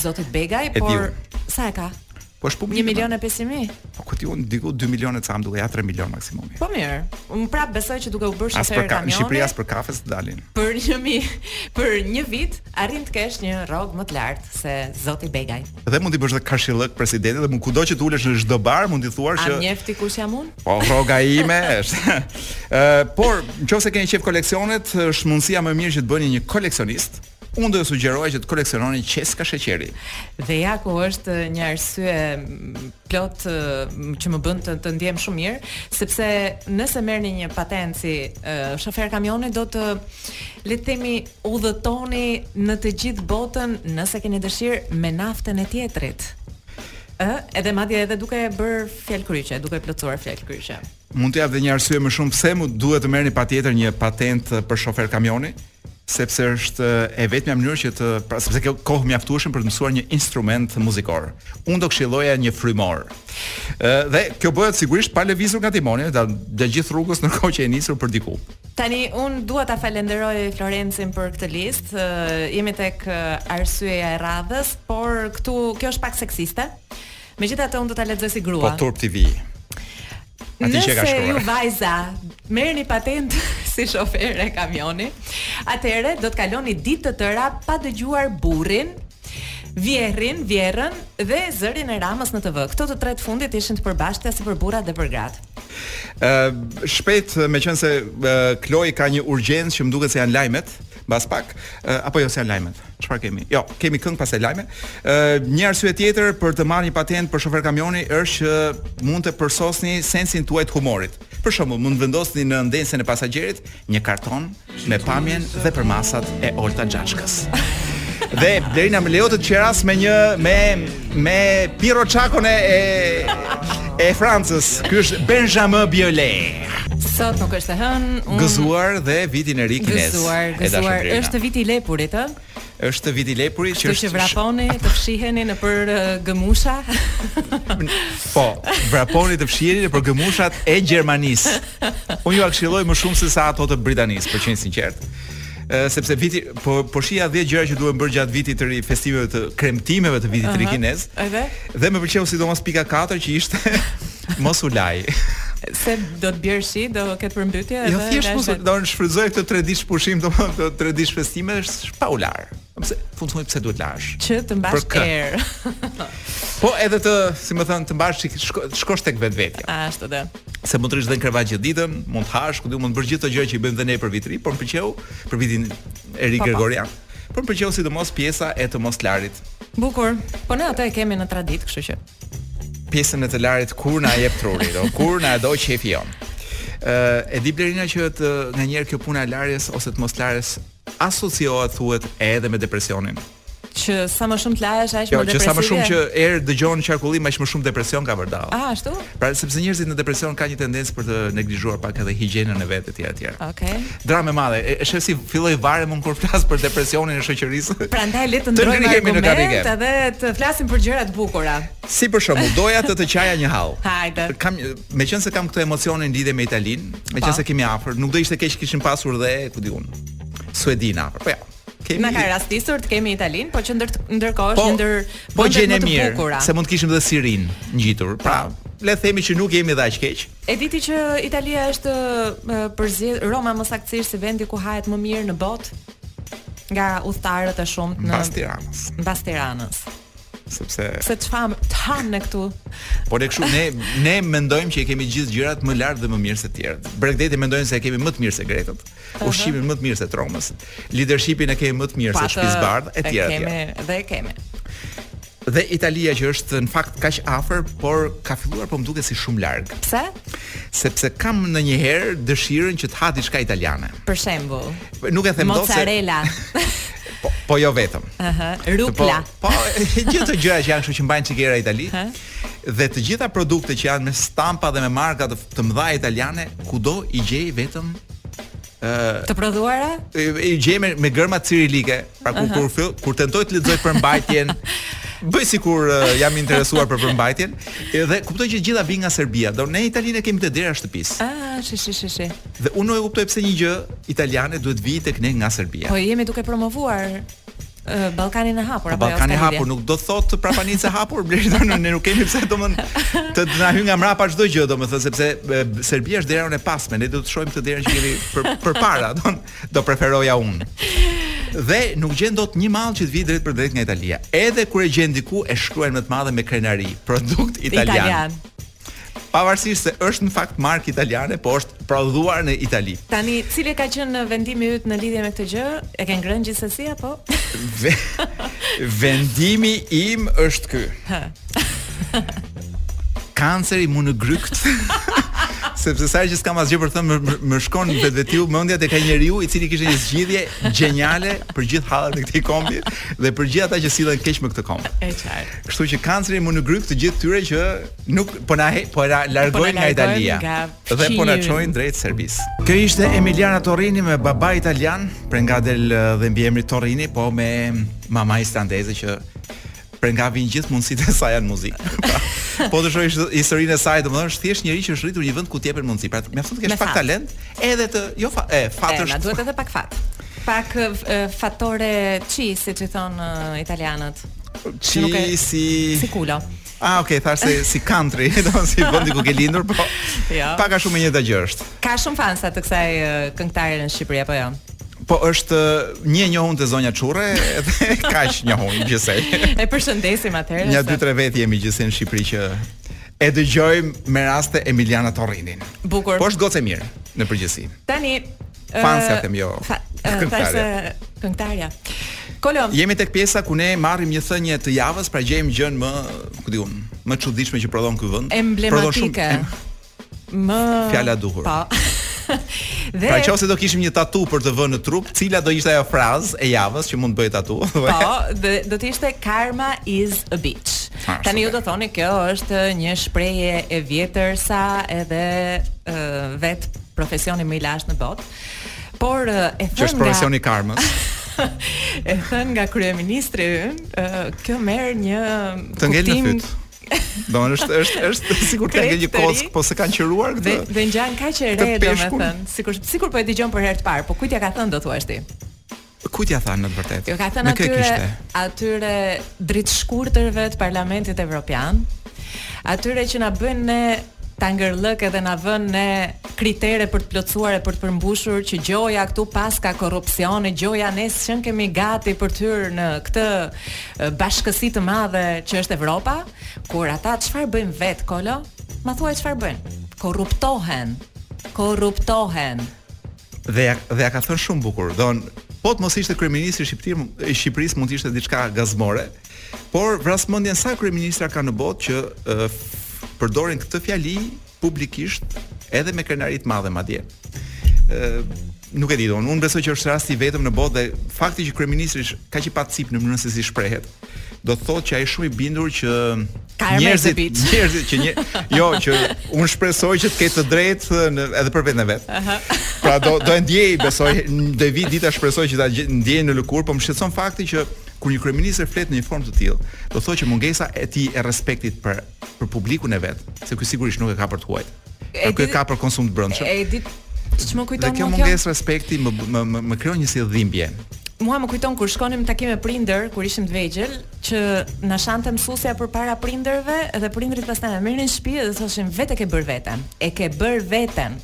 Zotit Begaj, por sa e ka? Po është publik. 1 milion e 500 mijë. Po ku ta di un diku 2 milionë ca dukej a 3 milionë maksimumi. Po mirë. Un prap besoj që duke u bërë shofer kamioni. As për kamioni. Shqipëri as për kafe të s'dalin. Për një mi, për një vit arrin të kesh një rrog më të lartë se zoti Begaj. Dhe mund të bësh edhe kashillëk presidenti dhe mund kudo që të ulesh në çdo bar mund të thuash që A njef ti kush jam un? Po rroga ime është. Ë, por nëse keni qef koleksionet, është mundësia më e mirë që të bëheni një koleksionist. Unë do ju sugjeroja që të koleksiononi qeska sheqeri. Dhe ja ku është një arsye plot që më bën të, të ndiem shumë mirë, sepse nëse merrni një patentë si uh, shofer kamioni do të le të themi udhëtoni në të gjithë botën nëse keni dëshirë me naftën e tjetrit. Ë, edhe madje edhe duke bërë fjalë kryqe, duke plotësuar fjalë kryqe. Mund të jap dhe një arsye më shumë pse mund duhet të merrni patjetër një patentë për shofer kamioni, sepse është e vetmja mënyrë që të pra sepse ke kohë mjaftueshëm për të mësuar një instrument muzikor. Unë do këshilloja një frymor. Ë dhe kjo bëhet sigurisht pa lëvizur nga timoni, gja gjatë gjithë rrugës ndërkohë që je nisur për diku. Tani un dua ta falenderoj Florencin për këtë listë. Jemi tek arsyeja e radhës, por këtu kjo është pak seksiste. Megjithatë un do ta lexoj si grua. Po turp t'i vijë. Nëse ju vajza merrni patent si shofere kamioni, atëherë do të kaloni ditë të tëra pa dëgjuar burrin, vjerrin, vjerrën dhe zërin e Ramës në TV. Këto të tret e fundit ishin të përbashkëta si për burrat dhe për gratë. Ë uh, shpejt, meqense uh, Kloi ka një urgjencë që më duket se janë lajmet. Mbas pak, uh, apo jo s'janë lajmet. Çfarë kemi? Jo, kemi këngë pas lajme. Ë uh, një arsye tjetër për të marrë një patent për shofer kamioni është që mund të përsosni sensin tuaj të humorit. Për shembull, mund të vendosni në ndenjësen e pasagjerit një karton me pamjen dhe përmasat e Olta Xhaçkës. Dhe Blerina më lejo të të qeras me një me me Pirro Çakon e e Francës. Ky është Benjamin Biolay. Sot nuk është e hënë. Un... Gëzuar dhe vitin e ri kinez. Gëzuar, gëzuar. Është viti i lepurit, ë? Është viti i lepurit që është që vraponi, të fshiheni nëpër gëmusha. po, vraponi të fshiheni nëpër gëmushat e Gjermanisë. Unë ju këshilloj më shumë se sa ato të Britanisë, për të qenë i sinqertë sepse viti po po shihja 10 gjëra që duhen bërë gjatë vitit të ri, festimeve të kremtimeve të vitit të ri kinez. Edhe dhe më pëlqeu sidomos pika 4 që ishte Mos u laj. Se do të bjerë shi, do ketë përmbytje jo, edhe. Jo thjesht mos do të shfrytëzoj këto 3 ditë pushim, domethënë të 3 ditë festime është pa u larë. Pse funksionoi pse duhet të lahesh? Që të mbash erë. po edhe të, si me thënë, të mbash çik shko, shkosh tek vetvetja. Ashtu dhe. Se mund të rish dhe në krevat gjithë ditën, mund të hash, ku do mund të bësh gjithë ato gjëra që i bëjmë dhe ne për vit të ri, por më pëlqeu për vitin e ri Gregorian. Por më pëlqeu sidomos pjesa e të moslarit. Bukur. Po ne atë e kemi në traditë, kështu që. Pjesën e të larit kur na jep truri, do kur na do qejfi jonë. Ë e di Blerina që të nganjëherë kjo puna e larjes ose të moslarjes asociohet thuhet edhe me depresionin. Që sa më shumë të lahesh, aq jo, më depresive. Jo, që sa më shumë që erë dëgjon qarkullim, aq më shumë depresion ka vërdallë. A, ashtu? Pra sepse njerëzit në depresion kanë një tendencë për të neglizhuar pak edhe higjienën e vet etj etj. Okej. Okay. Dramë e madhe. E, e sheh si filloi vare, mu kur flas për depresionin e shoqërisë. Prandaj le të ndërrojmë argumente dhe të flasim për gjëra të bukura. Si për shembull, doja të të qaja një hall. Hajde. Kam meqense kam këtë emocionin lidhje me Italinë, meqense po. kemi afër, nuk do ishte keq kishim pasur dhe, ku di unë, Suedinë afër. Po ja. Kemi... Na ka rastisur të kemi Italinë, po që ndër ndërkohë është po, një ndër po gjë e mirë, bukura. se mund të kishim edhe Sirinë ngjitur. Pra, po. le të themi që nuk jemi dhe aq keq. E di ti që Italia është përzgjedhur Roma më saktësisht si vendi ku hahet më mirë në botë nga udhëtarët e shumtë në Mbas Tiranës. Mbas Tiranës sepse se ç'hamë tani ne këtu. Por ne kështu ne ne mendojmë që i kemi gjithë gjërat më lart dhe më mirë se të tjerët. Bregdetin mendojmë se e kemi më të mirë se grekët. ushqimin më të mirë se të Romës, lidershipin e kemi më të mirë se të Shtëpisë së Bardhë etj. E kemi dhe e kemi. Dhe Italia që është në fakt kaq afër, por ka filluar po më duket si shumë larg. Pse? Sepse kam ndonjëherë dëshirën që të ha diçka italiane. Për shembull, nuk e them dot se mozzarella. po, po jo vetëm. Ëh, rukla. Po, po gjithë ato gjëra që janë kështu që mbajnë çik era Itali. Dhe të gjitha produktet që janë me stampa dhe me marka të të mëdha italiane kudo i gjej vetëm ë të prodhuara? I gjej me, me gërma cirilike, pra kur uh -huh. kur, kur tentoj të lexoj përmbajtjen bëj sikur uh, jam interesuar për përmbajtjen dhe kuptoj që të gjitha vijnë nga Serbia. Do ne Italinë e kemi te dera e shtëpisë. Ah, shi shi shi shi. Dhe unë nuk e kuptoj pse një gjë italiane duhet të vijë tek ne nga Serbia. Po jemi duke promovuar Ballkanin e hapur apo jo? Ballkani i hapur nuk do të thotë prapanicë e hapur, Blerë domethënë ne nuk kemi pse domethënë të të na hyn nga mbrapa çdo gjë, domethënë sepse Serbia është dera e pasme, ne do të shohim këtë derën që kemi për përpara, domethënë do preferoja unë. Dhe nuk gjen dot një mall që të vijë drejtpërdrejt nga Italia. Edhe kur e gjen diku e shkruajnë me të madhe me krenari, produkt italian. italian. Pavarësisht se është në fakt markë italiane, po është prodhuar në Itali. Tani, cili ka qenë vendimi yt në lidhje me këtë gjë? E ke ngrënë gjithsesi apo? vendimi im është ky. Kanceri mu në grykë. sepse sa herë që s'kam asgjë për të thënë më, më shkon vetvetiu mendja tek ai njeriu i cili kishte një zgjidhje gjeniale për gjithë hallet e këtij kombi dhe për gjithë ata që sillen keq me këtë komb. E qartë. Kështu që kanceri mu në grykë të gjithë atyre që nuk po na po na po largojnë nga Italia dhe po na çojnë drejt Serbisë. Kjo ishte Emiliana Torrini me baba italian, prej nga del dhe mbiemri Torrini, po me mama islandeze që prej nga vijnë gjithë mundësitë e saj në muzikë. po të shohësh historinë e saj, domethënë është thjesht njeri që është rritur në një vend ku të jepen mundësi. Pra, mjafton të kesh pak talent, edhe të jo fa, e fatësh. Na duhet edhe pak fat. Pak fattore C, siç i thon uh, italianët. C si si kulo. Ah, okay, thash se si country, domethënë si vendi ku ke lindur, po. Jo. Pak a shumë e njëjta gjë është. Ka shumë fansa të kësaj këngëtare në Shqipëri apo jo? Po është uh, një e njoh unë te zonja Çurre dhe kaq njoh unë gjithsej. E përshëndesim atëherë. Një dy tre vetë jemi gjithsej në Shqipëri që e dëgjojmë me raste Emiliana Torrinin. Bukur. Po është gocë e mirë në përgjithësi. Tani Fansja them jo. Këngëtarja. Këngëtarja. Kolo. Jemi tek pjesa ku ne marrim një thënie të javës, pra gjejmë gjën më, ku di unë, më të çuditshme që prodhon ky vend. Emblematike. Më fjala e duhur. Po. Dhe pra nëse do kishim një tatu për të vënë në trup, cila do ishte ajo frazë e javës që mund të bëhej tatu? Po, dhe do të ishte karma is a bitch. Ha, ah, Tani ju do thoni kjo është një shprehje e vjetër sa edhe uh, vetë profesioni më i lashtë në botë. Por e thënë nga Është profesioni i karmës. e thënë nga kryeministri ynë, kjo merr një të ngel në fyt. Do të është është është sikur të ngel një koc, po s'e kanë qiruar këtë. Dhe, dhe ngjan kaq e re, domethënë, sikur sikur po e dëgjon për herë të parë, po kujt ia ka thënë do thuash ti? Kujt ia tha në të vërtetë? Ua ka thënë atyre kishte. atyre dritëshkurtërve të Parlamentit Evropian, atyre që na bëjnë ne tangërllëk edhe na vënë ne kritere për të plotësuar e për të përmbushur që gjoja këtu paska korrupsion e gjoja ne s'qenkemi gati për të hyrë në këtë bashkësi të madhe që është Evropa, kur ata çfarë bëjnë vetë Kolo? Ma thuaj çfarë bëjnë? Korruptohen. Korruptohen. dhe ia, dhe ia ka thënë shumë bukur. Don, po të mos ishte kryeministri i Shqipërisë, i Shqipërisë mund të ishte diçka gazmore. Por vras mendjen sa kryeministra ka në botë që uh, përdorin këtë fjali publikisht edhe me krenari të madhe madje. Ë nuk e di unë, unë besoj që është rasti i vetëm në botë dhe fakti që kryeministri kaq i pacipë në mënyrën se si shprehet. do të thotë që ai shumë i bindur që njerëzit njerëzit që një jo që unë shpresoj që të ketë të drejtë edhe për veten e vet. Pra do do e ndiej besoj do vijë dita shpresoj që ta ndiejë në lëkurë, po më shqetëson fakti që kur një kryeministër flet në një formë të tillë, do thotë që mungesa e tij e respektit për për publikun e vet, se ky sigurisht nuk e ka për të huajt. Po ky e ka për konsum të brendshëm. E di ç'më kujton mua kjo. Kjo mungesë respekti më më më, më krijon një si dhimbje. Mua më kujton kur shkonim në takime prindër, kur ishim të vegjël, që na shante mësuesja përpara prindërve dhe prindërit pastaj na merrnin në shtëpi dhe thoshin vetë e ke bërë veten. E ke bërë veten.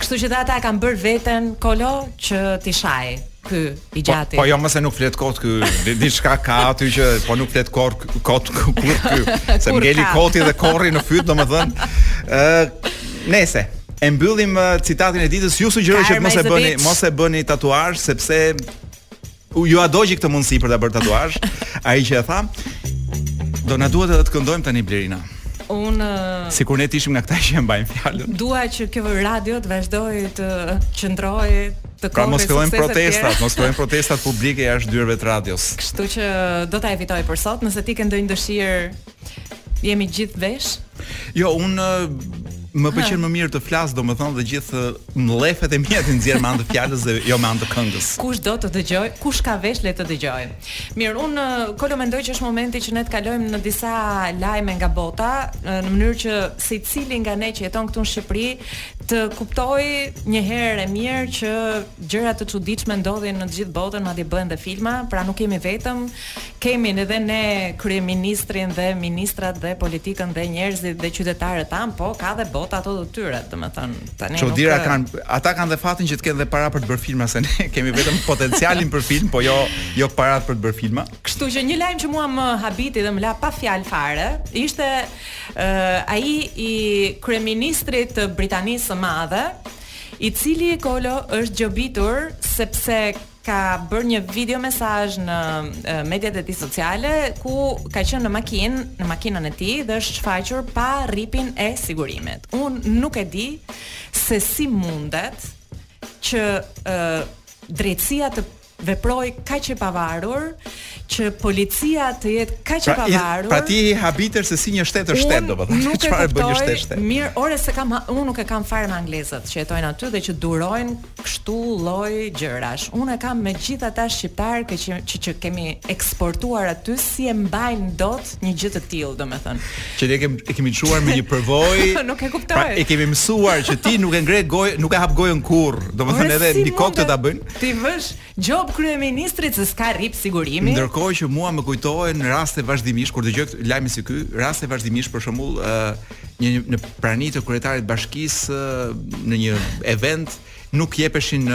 Kështu që ata e kanë bërë veten Kolo që t'i shajë. ky i po, gjatë. Po, po jo se nuk flet kot ky, diçka ka aty që po nuk flet kor kot kur ky. Se ngeli koti dhe korri në fyt, domethënë, ë uh, nejse. E mbyllim uh, citatin e ditës, ju sugjeroj që mos e bëni, mos e bëni tatuazh sepse u jua dogji këtë mundësi për ta bërë tatuazh, ai që e tha, do na duhet edhe të këndojmë tani Blerina. Unë sikur ne të ishim nga këta që e mbajnë fjalën. Dua që kjo radio të vazhdojë të qëndrojë të pra, kohës. Pra mos fillojnë protestat, mos fillojnë protestat publike jashtë dyerve të radios. Kështu që do ta evitoj për sot, nëse ti ke ndonjë dëshirë, jemi gjithë vesh. Jo, unë më pëlqen më mirë të flas, domethënë dhe gjithë mllefet e mia t'i nxjerr me anë të fjalës dhe jo me anë të këngës. Kush do të dëgjojë, kush ka vesh le të dëgjojë. Mirë, unë Kolo mendoj që është momenti që ne të kalojmë në disa lajme nga bota, në mënyrë që secili nga ne që jeton këtu në Shqipëri Të kuptojë një herë e mirë që gjëra të çuditshme ndodhin në të gjithë botën, madje bëhen dhe filma, pra nuk jemi vetëm, kemi edhe ne kryeministrin dhe ministrat dhe politikën dhe njerëzit dhe qytetarët tanë, po ka dhe bota ato të tyre, domethënë tani. Çudira nuk... kanë, ata kanë dhe fatin që të kenë dhe para për të bërë filma se ne kemi vetëm potencialin për film, po jo jo parat për të bërë filma. Kështu që një lajm që mua më habiti dhe më la pa fjalë fare, ishte ai i kryeministrit të Britanisë së Madhe, i cili Kolo është gjobitur sepse ka bërë një videomesazh në mediat e tij sociale ku ka qenë në makinë, në makinën e tij dhe është shfaqur pa rripin e sigurimit. Unë nuk e di se si mundet që uh, drejtësia të veprojë kaq e pavarur, që policia të jetë kaq e pavarur. Pra ti habitesh se si një shtet është shtet, domethënë, çfarë bën një shtet shtet. Mirë, ore se unë nuk e kam fare me anglezët që jetojnë aty dhe që durojnë kështu lloj gjërash. Unë e kam me gjithë ata shqiptarë që, që që kemi eksportuar aty si e mbajnë dot një gjë të tillë, domethënë. Që ne kemi e kemi çuar me një përvojë. nuk e kuptoj. Pra, e kemi mësuar që ti nuk e ngre gojë, nuk e hap gojën kurrë. Domethënë edhe nëse kokës të ta bëjnë. T'i vësh gjobë kryeministrit se s'ka rip sigurimi. Ndërkohë që mua më kujtohen raste vazhdimisht kur dëgjoj lajme si ky, raste vazhdimisht për shembull, ë një, një në prani të kryetarit të bashkisë në një event nuk jepeshin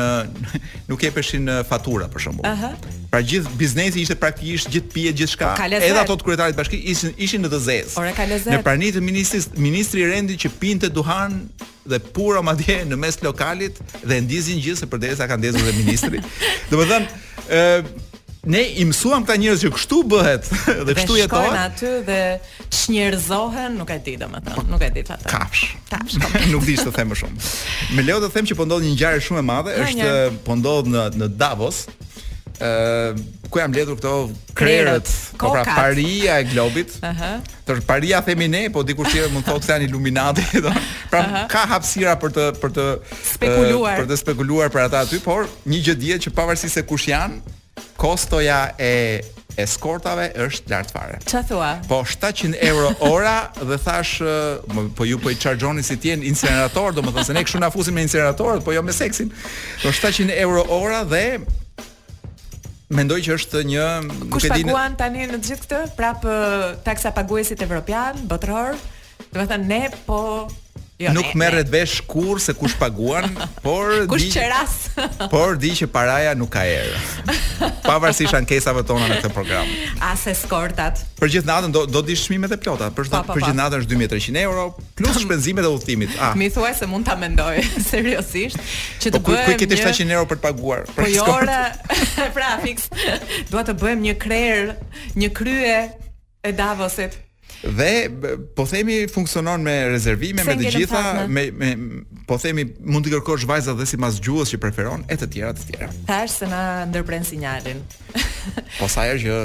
nuk jepeshin fatura për shembull. Aha. Uh -huh. Pra gjithë biznesi ishte praktikisht gjithë pijet gjithçka. Po, edhe ato të kryetarit bashkisë ishin ishin në të zezë. Ore ka lezet. Në prani të ministrit ministri i rendit që pinte duhan dhe puro madje në mes lokalit dhe e ndiznin gjithë se përderisa ka ndezur dhe ministri. Domethënë Ë Ne i mësuam këta njerëz që kështu bëhet dhe kështu jetohet. Shkojnë aty dhe çnjerëzohen, nuk e di domethënë, po, nuk e di çfarë. Kafshë. Kafshë. nuk di ç'të them më shumë. Më lejo të them që po ndodh një ngjarje shumë e madhe, është po ndodh në në Davos, ë ku janë mbledhur këto krerët, po pra paria e globit. Ëh. Uh -huh. Të paria themi ne, po dikush tjetër mund të thotë se janë iluminati, do. Pra uh -huh. ka hapësira për të për të spekuluar, uh, për të spekuluar për ata aty, por Një gjë dihet që pavarësisht se kush janë, kostoja e eskortave është lart fare. Ça thua? Po 700 euro ora dhe thashë po ju po i çarxhoni si të jenë incenerator, domethënë se ne kështu na fusin me inceneratorët, po jo me seksin. Po 700 euro ora dhe Mendoj që është një Kush paguan tani në gjithë këtë? Prapë taksapaguesit evropian, botëror? Domethënë ne po Jo, nuk merret vesh kurrë se kush paguan, por kush di, kush qeras. por di që paraja nuk ka erë. Pavarësisht ankesave tona në këtë program. As eskortat. Për gjithë natën do do di çmimet e plota, për gjithë për gjithë natën është 2300 euro plus shpenzimet e udhëtimit. Ah. M'i thuaj se mund ta mendoj seriozisht që të po, bëjmë. Po ku ke ti 700 euro për të paguar? Për po jo ore. pra fiks. Dua të bëjmë një krerë, një krye e Davosit. Dhe po themi funksionon me rezervime me të gjitha me, me po themi mund t'i kërkosh vajzat dhe sipas gjuhës që preferon e të tjera të tjera. Thashë se na ndërprenë sinjalin. po sa herë që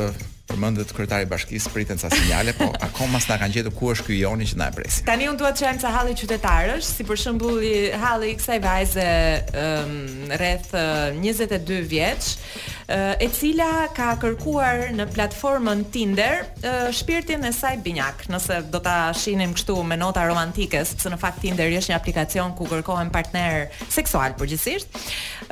përmendet kryetari i bashkisë priten ca sinjale, po akoma s'na kanë gjetur ku është ky yni që na e presin. Tani unë dua të qajmë ca halle qytetarësh, si për shembull halli i kësaj vajze um, rreth uh, 22 vjeç, e cila ka kërkuar në platformën Tinder shpirtin e saj binjak. Nëse do ta shihnim kështu me nota romantike, sepse në fakt Tinder është një aplikacion ku kërkohen partnerë seksualë përgjithsisht.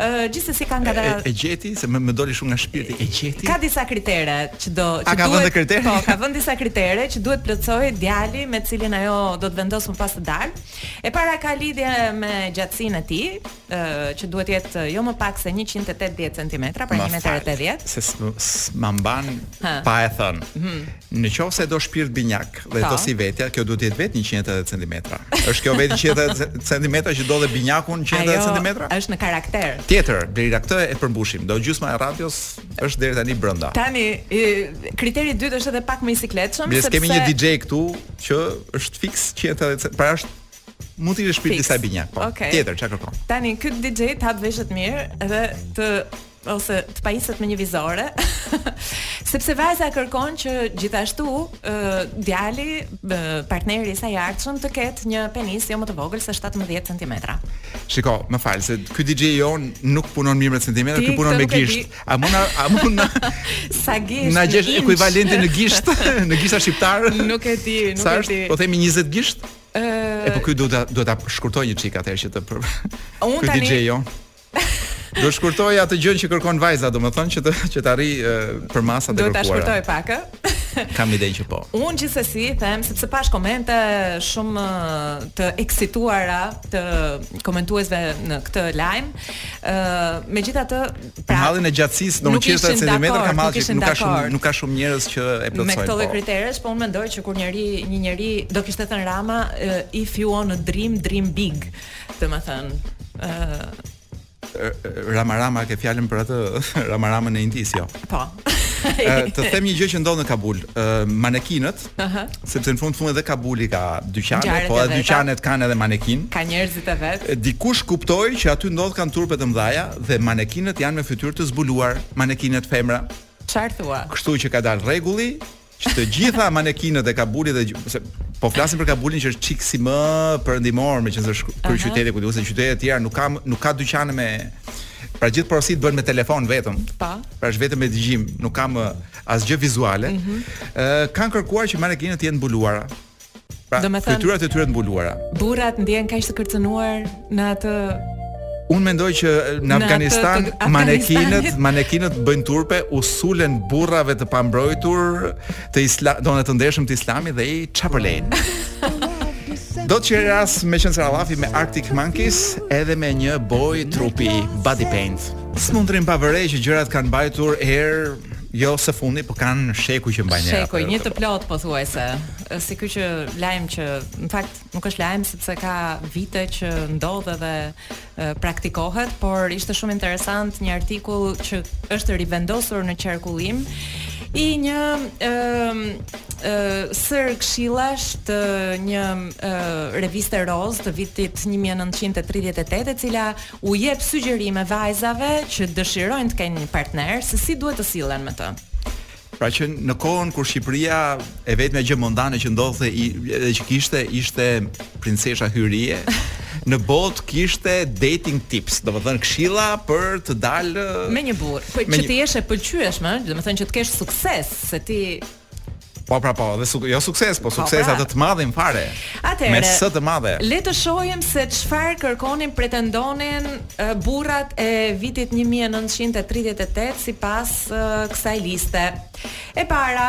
Ë gjithsesi kanë gata e, e gjeti se më, më doli shumë nga shpirti e gjeti. Ka disa kritere që do që A ka duhet, kritere? Po, ka vënë disa kritere që duhet të plotësojë djali me të cilin ajo do të vendos më pas të dalë. E para ka lidhje me gjatësinë e tij, që duhet të jetë jo më pak se 180 cm, pra 1 metër e 80. Se s'ma mban pa e thënë. Mhm. Në qoftë se do shpirt binjak dhe do si vetja, kjo duhet të jetë vetë 180 cm. Është kjo vetë 180 cm që do dhe binjakun 180 cm? Ajo është në karakter. Tjetër, deri këtë e përmbushim. Do gjysma e radios është deri tani brenda. Tani kriteri i dytë është edhe pak më i sikletshëm sepse Ne kemi një DJ këtu që është fiks 180 cm, pra është Mund të jesh shpirti i saj binjak, po. Okay. Tjetër çka kërkon? Tani ky DJ të hapë veshët mirë dhe të ose të pajiset me një vizore. Sepse vajza kërkon që gjithashtu uh, djali uh, partneri i saj i ardhshëm të ketë një penis jo më të vogël se 17 cm. Shiko, më fal se ky DJ jonë nuk punon mirë me centimetra, ky punon me gisht. A mund na a mund na sa gisht? Na gjesh ekuivalentin në gisht, në gishta shqiptarë? Nuk e di, nuk e di. Po themi 20 gisht? E po ky duhet ta duhet ta shkurtojë një çik atëherë që të për. Unë tani DJ jonë do shkurtojë atë gjën që kërkon vajza, domethënë që të që të arrijë për masat e kërkuara. Do ta shkurtojë pak, ë. Kam idenë që po. Unë gjithsesi them sepse pashë komente shumë të eksituara të komentuesve në këtë lajm. Ë, uh, megjithatë Pra, në hallin e gjatësisë, do të thotë 30 cm kam hallë që nuk ka shumë nuk ka shumë njerëz që e plotësojnë. Me këto lloj po. kriteresh, po unë mendoj që kur njëri një njeri do kishte thënë Rama if you want a dream, dream big. Domethënë, ë Rama Rama ke fjalën për atë Rama Ramën e Indisë, jo. Po. të them një gjë që ndodh në Kabul. Manekinët Aha. Sepse në fund fund edhe Kabuli ka dyqane, Ngjarjet po e edhe veta. dyqanet kanë edhe manekinë. Ka njerëzit e vet. E, Dikush kuptoi që aty ndodhkan turpe të mëdha dhe manekinët janë me fytyrë të zbuluar, manekinët femra. Çfarë thua? Kështu që ka dalë rregulli që të gjitha manekinët e Kabulit dhe gj- se po flasim për Kabulin që është një çik si më perëndimor, meqenëse është kryeqyteti kuptohet se qytetet e tjera nuk ka nuk ka dyqane me pra gjithë porositë bëhen me telefon vetëm. Pa. Pra është vetëm me dëgjim, nuk ka më asgjë vizuale, mm -hmm. uh, kanë kërkuar që manekinët të jenë mbuluara. Pra, do të thonë fytyrat e tyre të mbuluara. Burrat ndjehen kaq të kërcënuar në atë Unë mendoj që në Afganistan, në Afganistan manekinët, manekinët bëjnë turpe, u sulen burrave të pambrojtur të islam, domethënë të ndershëm të islamit dhe i çapëlejnë. Do të qenë ras me qenë se ralafi me Arctic Monkeys edhe me një boj trupi body paint. S'mund të rrimë pa vënë re që gjërat kanë mbajtur erë Jo së fundi, po kanë shekuj që mbajnë erë. Shekull një të plot pothuajse. Si ky që lajm që në fakt nuk është lajm sepse ka vite që ndodh edhe praktikohet, por ishte shumë interesant një artikull që është rivendosur në qarkullim i një ë ë sërë këshillash të një ë reviste rozë të vitit 1938 e cila u jep sugjerime vajzave që dëshirojnë të kenë një partner se si duhet të sillen me të. Pra që në kohën kur Shqipëria e vetmja gjë mondane që ndodhte edhe që kishte ishte princesha Hyrie. Në botë kishte dating tips, domethënë këshilla për të dalë me një burrë, për po që të jesh e pëlqyeshme, domethënë që të kesh sukses, se ti Po pra po, dhe su, jo sukses, po, po sukses pra. atë të madhin fare. Atëherë, me së të madhe. Le të shohim se çfarë kërkonin, pretendonin uh, burrat e vitit 1938 sipas uh, kësaj liste. E para,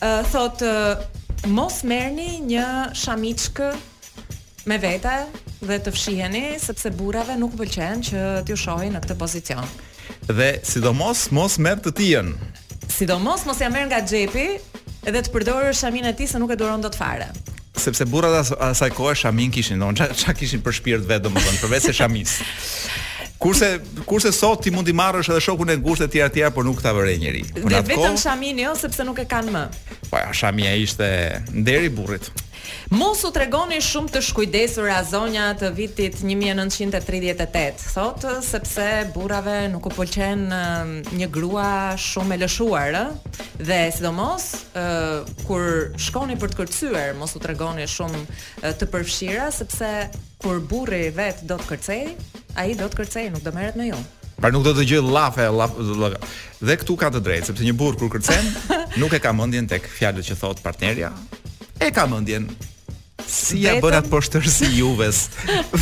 uh, thotë uh, mos merrni një shamiçkë me vete dhe të fshiheni sepse burrave nuk u pëlqen që t'ju shohin në këtë pozicion. Dhe sidomos mos merr të tijën. Sidomos mos ia merr nga xhepi dhe të përdorësh shaminë e tij se nuk e duron dot fare. Sepse burrat as, asaj kohe shaminë kishin, domethënë çka kishin për shpirt vetë domethënë përveç se shamis. Kurse kurse sot ti mund t'i marrësh edhe shokun e ngushtë etj etj, por nuk ta vë re njeri. Dhe vetëm shaminë jo sepse nuk e kanë më. Po ja, shamia ishte nderi i burrit. Mos u tregoni shumë të shkujdesura zonja të vitit një mijë e nëntëqind e tridhjetë e tetë, thotë sepse burrave nuk u pëlqen një grua shumë e lëshuar, ë? Dhe sidomos ë kur shkoni për të kërcyer, mos u tregoni shumë të përfshira sepse Kur burri vete do të kërcejë, ai do të kërcejë, nuk do merret me ju. Pra nuk do të dëgjojë llafe, llaf, llaf. Dhe këtu ka të drejtë, sepse një burrë kur kërcen, nuk e ka mendjen tek fjalët që thotë partnerja. E ka mendjen si ia bën atë poshtërsi Juves.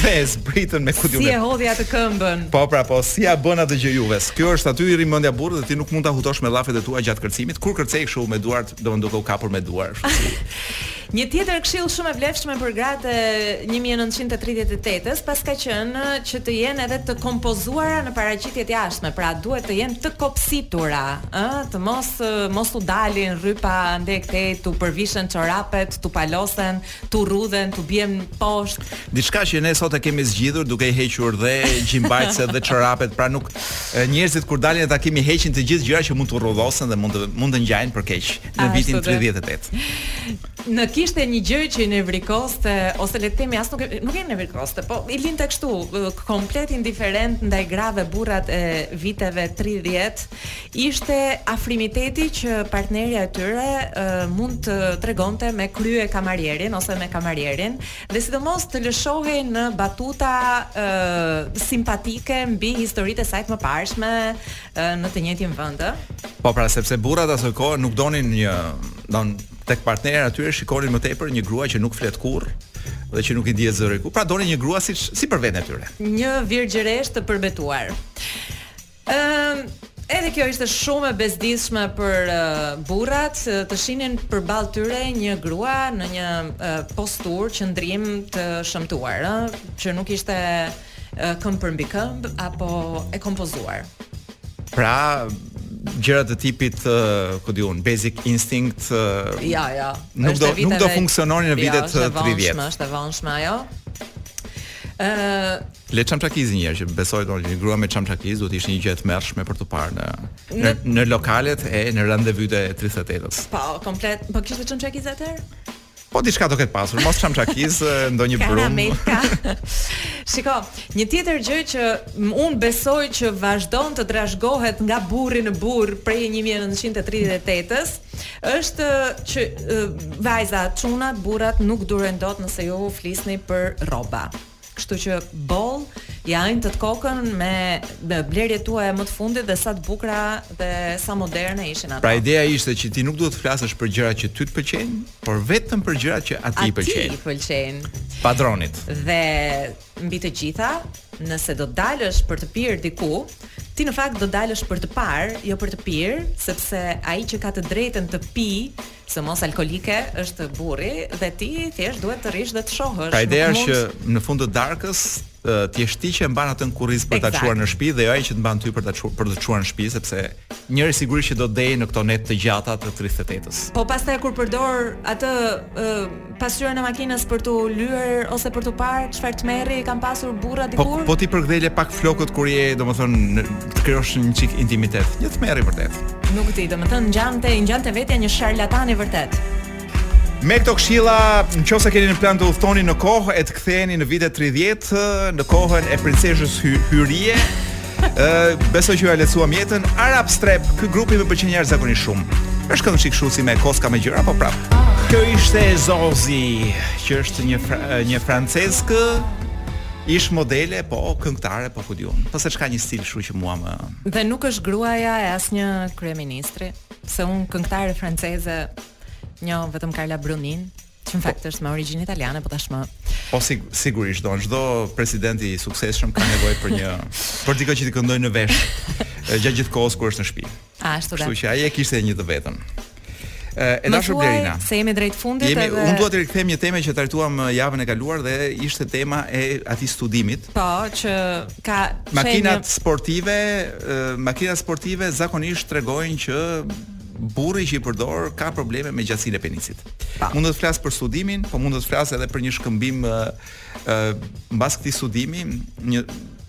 Dhe e zbritën me kudjun. Si e hodhi atë këmbën. Po pra po, si ia bën atë gjë Juves. Kjo është aty i rri mendja burrit dhe ti nuk mund ta hutosh me llafet e tua gjatë kërcimit. Kur kërcej kështu me duart, domethënë duke u kapur me duar, kështu si. Një tjetër këshillë shumë e vlefshme për gratë e një mijë e nëntëqind e tridhjetë e tetë-s paska qenë që të jenë edhe të kompozuara në paraqitjet e jashtme, pra duhet të jenë të kopsitura, ë, të mos mos t'u dalin rrypa andej e këtej, t'u përvishen çorapet, t'u palosen, t'u rrudhen, t'u bien poshtë. Diçka që ne sot e kemi zgjidhur duke i hequr dhe gjimbajtëset dhe çorapet, pra nuk njerëzit kur dalin në takim i heqin të gjithë gjërat që mund t'u rrudhosen dhe mund të mund të ngjajnë për keq. në vitin 38. Në kishte një gjë që i nevrikoste ose le të themi as nuk i, nuk i nevrikoste, po i linte kështu komplet indiferentë ndaj grave burrat e viteve 30, ishte afrimiteti që partnerja e tyre e, mund të tregonte me kryekamarierin ose me kamarierin dhe sidomos të lëshohej në batuta e, simpatike mbi historitë e saj të mëparshme, në të njëjtin vend. Po pra, sepse burrat asokohe nuk donin një, don tek partnerja e tyre shikonin më tepër një grua që nuk flet kurrë dhe që nuk i ndihet zëri kurrë. Pra donin një grua si si për veten e tyre. Një virgjëreshë të përbetuar. Ëm ehm, uh, Edhe kjo ishte shumë e bezdisshme për uh, burrat të shihnin përballë tyre një grua në një uh, posturë qëndrim të shëmtuar, ëh, që nuk ishte këmbë për mbi këmbë apo e kompozuar. Pra, gjëra të tipit uh, ku di unë Basic Instinct uh, ja ja nuk do viteve, nuk do funksiononin në vitet ja, 30 është e vonshme ajo ë uh, le çamçakizin një herë që besoj se një grua me çamçakiz do të ishte një gjë e tmerrshme për të parë në në, në, në lokalet e në randevytë e 38-s po komplet po kishte çamçakiz atëherë Po diçka do ketë pasur, mos çamçakiz, ndonjë brumë. Shiko, një tjetër gjë që unë besoj që vazhdon të trashëgohet nga burri në burrë prej 1938-s, është që vajza, çunat, burrat nuk durojnë dot nëse ju u flisni për rroba. Kështu që boll, ia ënjtët kokën me blerjet tuaja më të fundit dhe sa të bukura dhe sa moderne ishin ato. Pra ideja ishte që ti nuk duhet të flasësh për gjërat që ty të pëlqejnë, por vetëm për gjërat që atij i pëlqejnë. Atij i pëlqejnë. Padronit. Dhe mbi të gjitha, nëse do dalësh për të pirë diku, ti në fakt do dalësh për të parë, jo për të pirë, sepse ai që ka të drejtën të pijë, Sidomos alkolike është burri dhe ti thjesht duhet të rrish dhe të shohësh. Pra ideja është që në fund të darkës ti je ti që e mban atë në kurriz për ta çuar në shtëpi dhe jo ai që të mban ty për të çuar për të çuar në shtëpi sepse njëri sigurisht që do të dehet në këto net të gjata të 38-s. Po pastaj kur përdor atë Pasqyrën e makinës për tu lyer ose për tu parë çfarë tmerri kanë pasur burra po, dikur. Po, po ti përkëdhele pak flokët kur je, domethënë, të krijosh një çik intimitet. Një tmerr i vërtetë. Nuk di, domethënë ngjante, ngjante vetja një sharlatan i vërtetë. Me këto këshilla, në qofë se keni në plan të udhëtoni në kohë, e të ktheheni në vitet 30, në kohën e princeshës hy Hyrije, Ë, besoj që jua lehtësuam jetën. Arab Strap, ky grupi më pëlqen jashtëzakonisht shumë. Është këngë një çik kështu si me koska me gjëra, po prap. Kjo ishte Zozi, që është një fra, një franceskë ish modele, po këngëtare, po ku di unë. Po seç ka një stil kështu që mua më Dhe nuk është gruaja e asnjë kryeministri, se unë këngëtare franceze njoh vetëm Carla Brunin. Që në fakt po. është me origjinë italiane, po tashmë. Po sig sigurisht don çdo president i suksesshëm ka nevojë për një për dikë që të këndojë në vesh gjatë gjithë kohës kur është në shtëpi. Ashtu da. Kështu që ai e kishte një të vetën. E dashur Blerina. Se jemi drejt fundit jemi, edhe. Unë dua të rikthem një temë që trajtuam javën e kaluar dhe ishte tema e atij studimit. Po, që ka makinat një... sportive, makinat sportive zakonisht tregojnë që burri që i përdor ka probleme me gjatësinë e penisit. Pa. Mund të të flas për studimin, po mund të të flas edhe për një shkëmbim ë mbas këtij studimi, një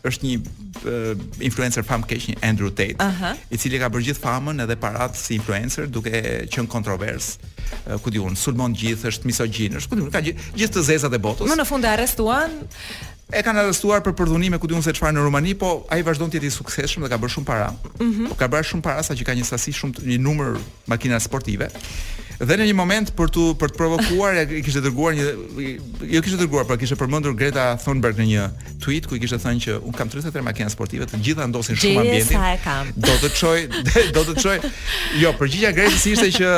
është një uh, influencer famëkeq një Andrew Tate, uh -huh. i cili ka bërë gjithë famën edhe parat si influencer duke qenë kontrovers. Uh, ku di unë, sulmon gjithë, është misogjin, është ku di unë, ka gjithë të zezat e botës. Më në fund e arrestuan E kanë arrestuar për përdhunim e ku di unë se çfarë në Rumani, po ai vazhdon të jetë i suksesshëm dhe ka bërë shumë para. Ëh. Mm -hmm. Ka bërë shumë para sa që ka një sasi shumë të, një numër makina sportive. Dhe në një moment për tu për të provokuar e kishte dërguar një jo kishte dërguar, por kishte përmendur Greta Thunberg në një tweet ku i kishte thënë që unë kam 33 makina sportive, të gjitha ndotin shumë ambientin. Do të çoj, do të çoj. Jo, përgjigja e Gretës ishte që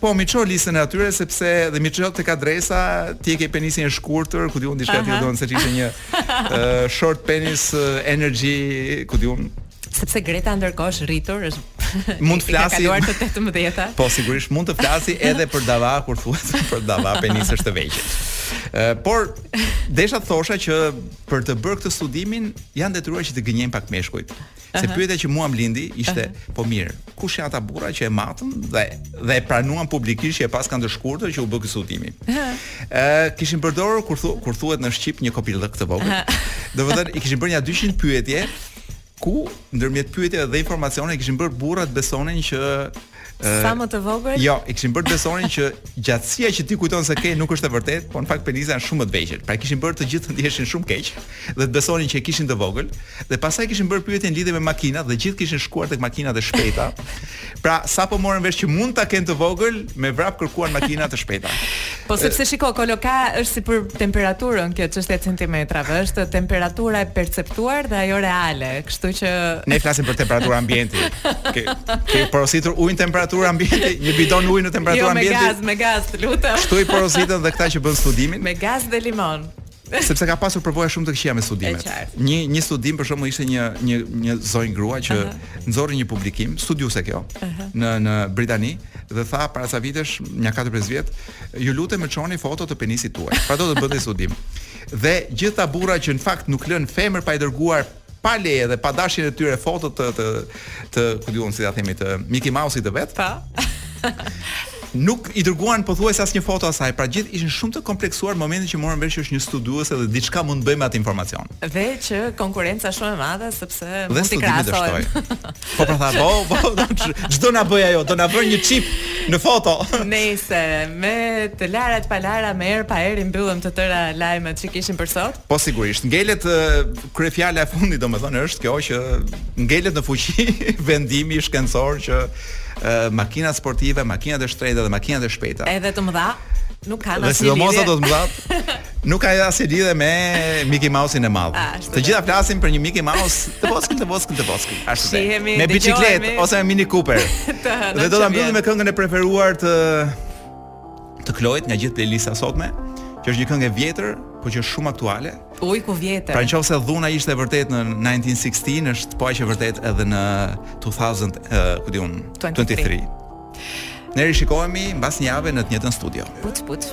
Po mi ço listën e atyre sepse dhe mi ço tek adresa, ti e ke penisin e shkurtër, ku di unë diçka tjetër domethënë se ishte një uh, short penis uh, energy, ku di unë. Sepse Greta ndërkohë është rritur, është mund të flasi kaluar të 18-ta. Po sigurisht mund të flasi edhe për dava kur thuhet për dava penisësh të vegjël. Uh, por desha të thosha që për të bërë këtë studimin janë detyruar që të gënjejnë pak meshkujt. Se pyetja që mua më lindi ishte, po mirë, kush janë ata burra që e matën dhe dhe e pranuan publikisht që e paskan të shkurtër që u bë ky studimi. Ë kishin përdorur kur thu, kur thuhet në shqip një kopillëk të vogël. Domethënë i kishin bërë nja 200 pyetje ku ndërmjet pyetjeve dhe informacione kishin bërë burrat besonin që Sa më të vogël? Jo, i kishin bërë të besonin që gjatësia që ti kujton se ke nuk është e vërtetë, por në fakt penisat janë shumë më të vegjël. Pra kishin bërë të gjithë të ndiheshin shumë keq dhe të besonin që e kishin të vogël dhe pastaj kishin bërë pyetjen lidhje me makinat dhe gjithë kishin shkuar tek makinat e shpejta. Pra sapo morën vesh që mund ta kenë të vogël, me vrap kërkuan makina të shpejta. Po sepse shiko, koloka është si për temperaturën kjo çështja e centimetrave, është temperatura e perceptuar dhe ajo reale, kështu që Ne flasim për temperaturë ambienti. Ke ke porositur ujin temperaturë ambienti, një bidon ujë në temperaturë ambienti. Jo me gaz, me gaz, lutem. Kështu i porositën dhe këta që bënë studimin. Me gaz dhe limon. Sepse ka pasur përvoja shumë të këqija me studimet. Një një studim për shembull ishte një një një zonjë grua që nxorri një publikim studiuese kjo në në Britani dhe tha para ca vitesh, nja 4-5 vjet, ju lutem më çoni foto të penisit tuaj. Pra do të bënte studim. Dhe gjithë këta burra që në fakt nuk lënë femër pa i dërguar pa leje dhe pa dashjen e tyre foto të të të ku diun si ta themi të Mickey Mouse-it të vet. Pa. nuk i dërguan pothuajse asnjë foto asaj, pra gjithë ishin shumë të kompleksuar në momentin që morën vesh që është një studiuese dhe diçka mund të bëjë me atë informacion. Dhe që konkurrenca është shumë e madhe sepse dhe mund të krahasojë. po pra tha, po, po, ç'do na bëjë ajo, do na vërë një çip në foto. Nejse me të lara të palara, me erë pa erë i mbyllëm të tëra lajmet që kishim për sot. Po sigurisht, ngelet kryefjala e fundit domethënë është kjo që ngelet në fuqi vendimi shkencor që e, makinat sportive, makinat e shtrejta dhe makinat e shpejta. Edhe të mëdha nuk kanë asnjë lidhje. Dhe sidomos ato të mëdha nuk ka asnjë lidhje me Mickey Mouse-in e madh. Të gjitha flasin për një Mickey Mouse, të vockël, të vockël, të vockël. Ashtu dhe. Me biçikletë ose me Mini Cooper. dhe do ta mbyllim me këngën e preferuar të të Kloit nga gjithë playlista e sotme, që është një këngë e vjetër, por që është shumë aktuale. Oj, ku vjetër. Pra në qoftë se dhuna ishte e vërtetë në 1916, është po aq e vërtetë edhe në 2000, uh, ku diun, 23. 23. Ne rishikohemi mbas një jave në të njëjtën studio. Puc puc.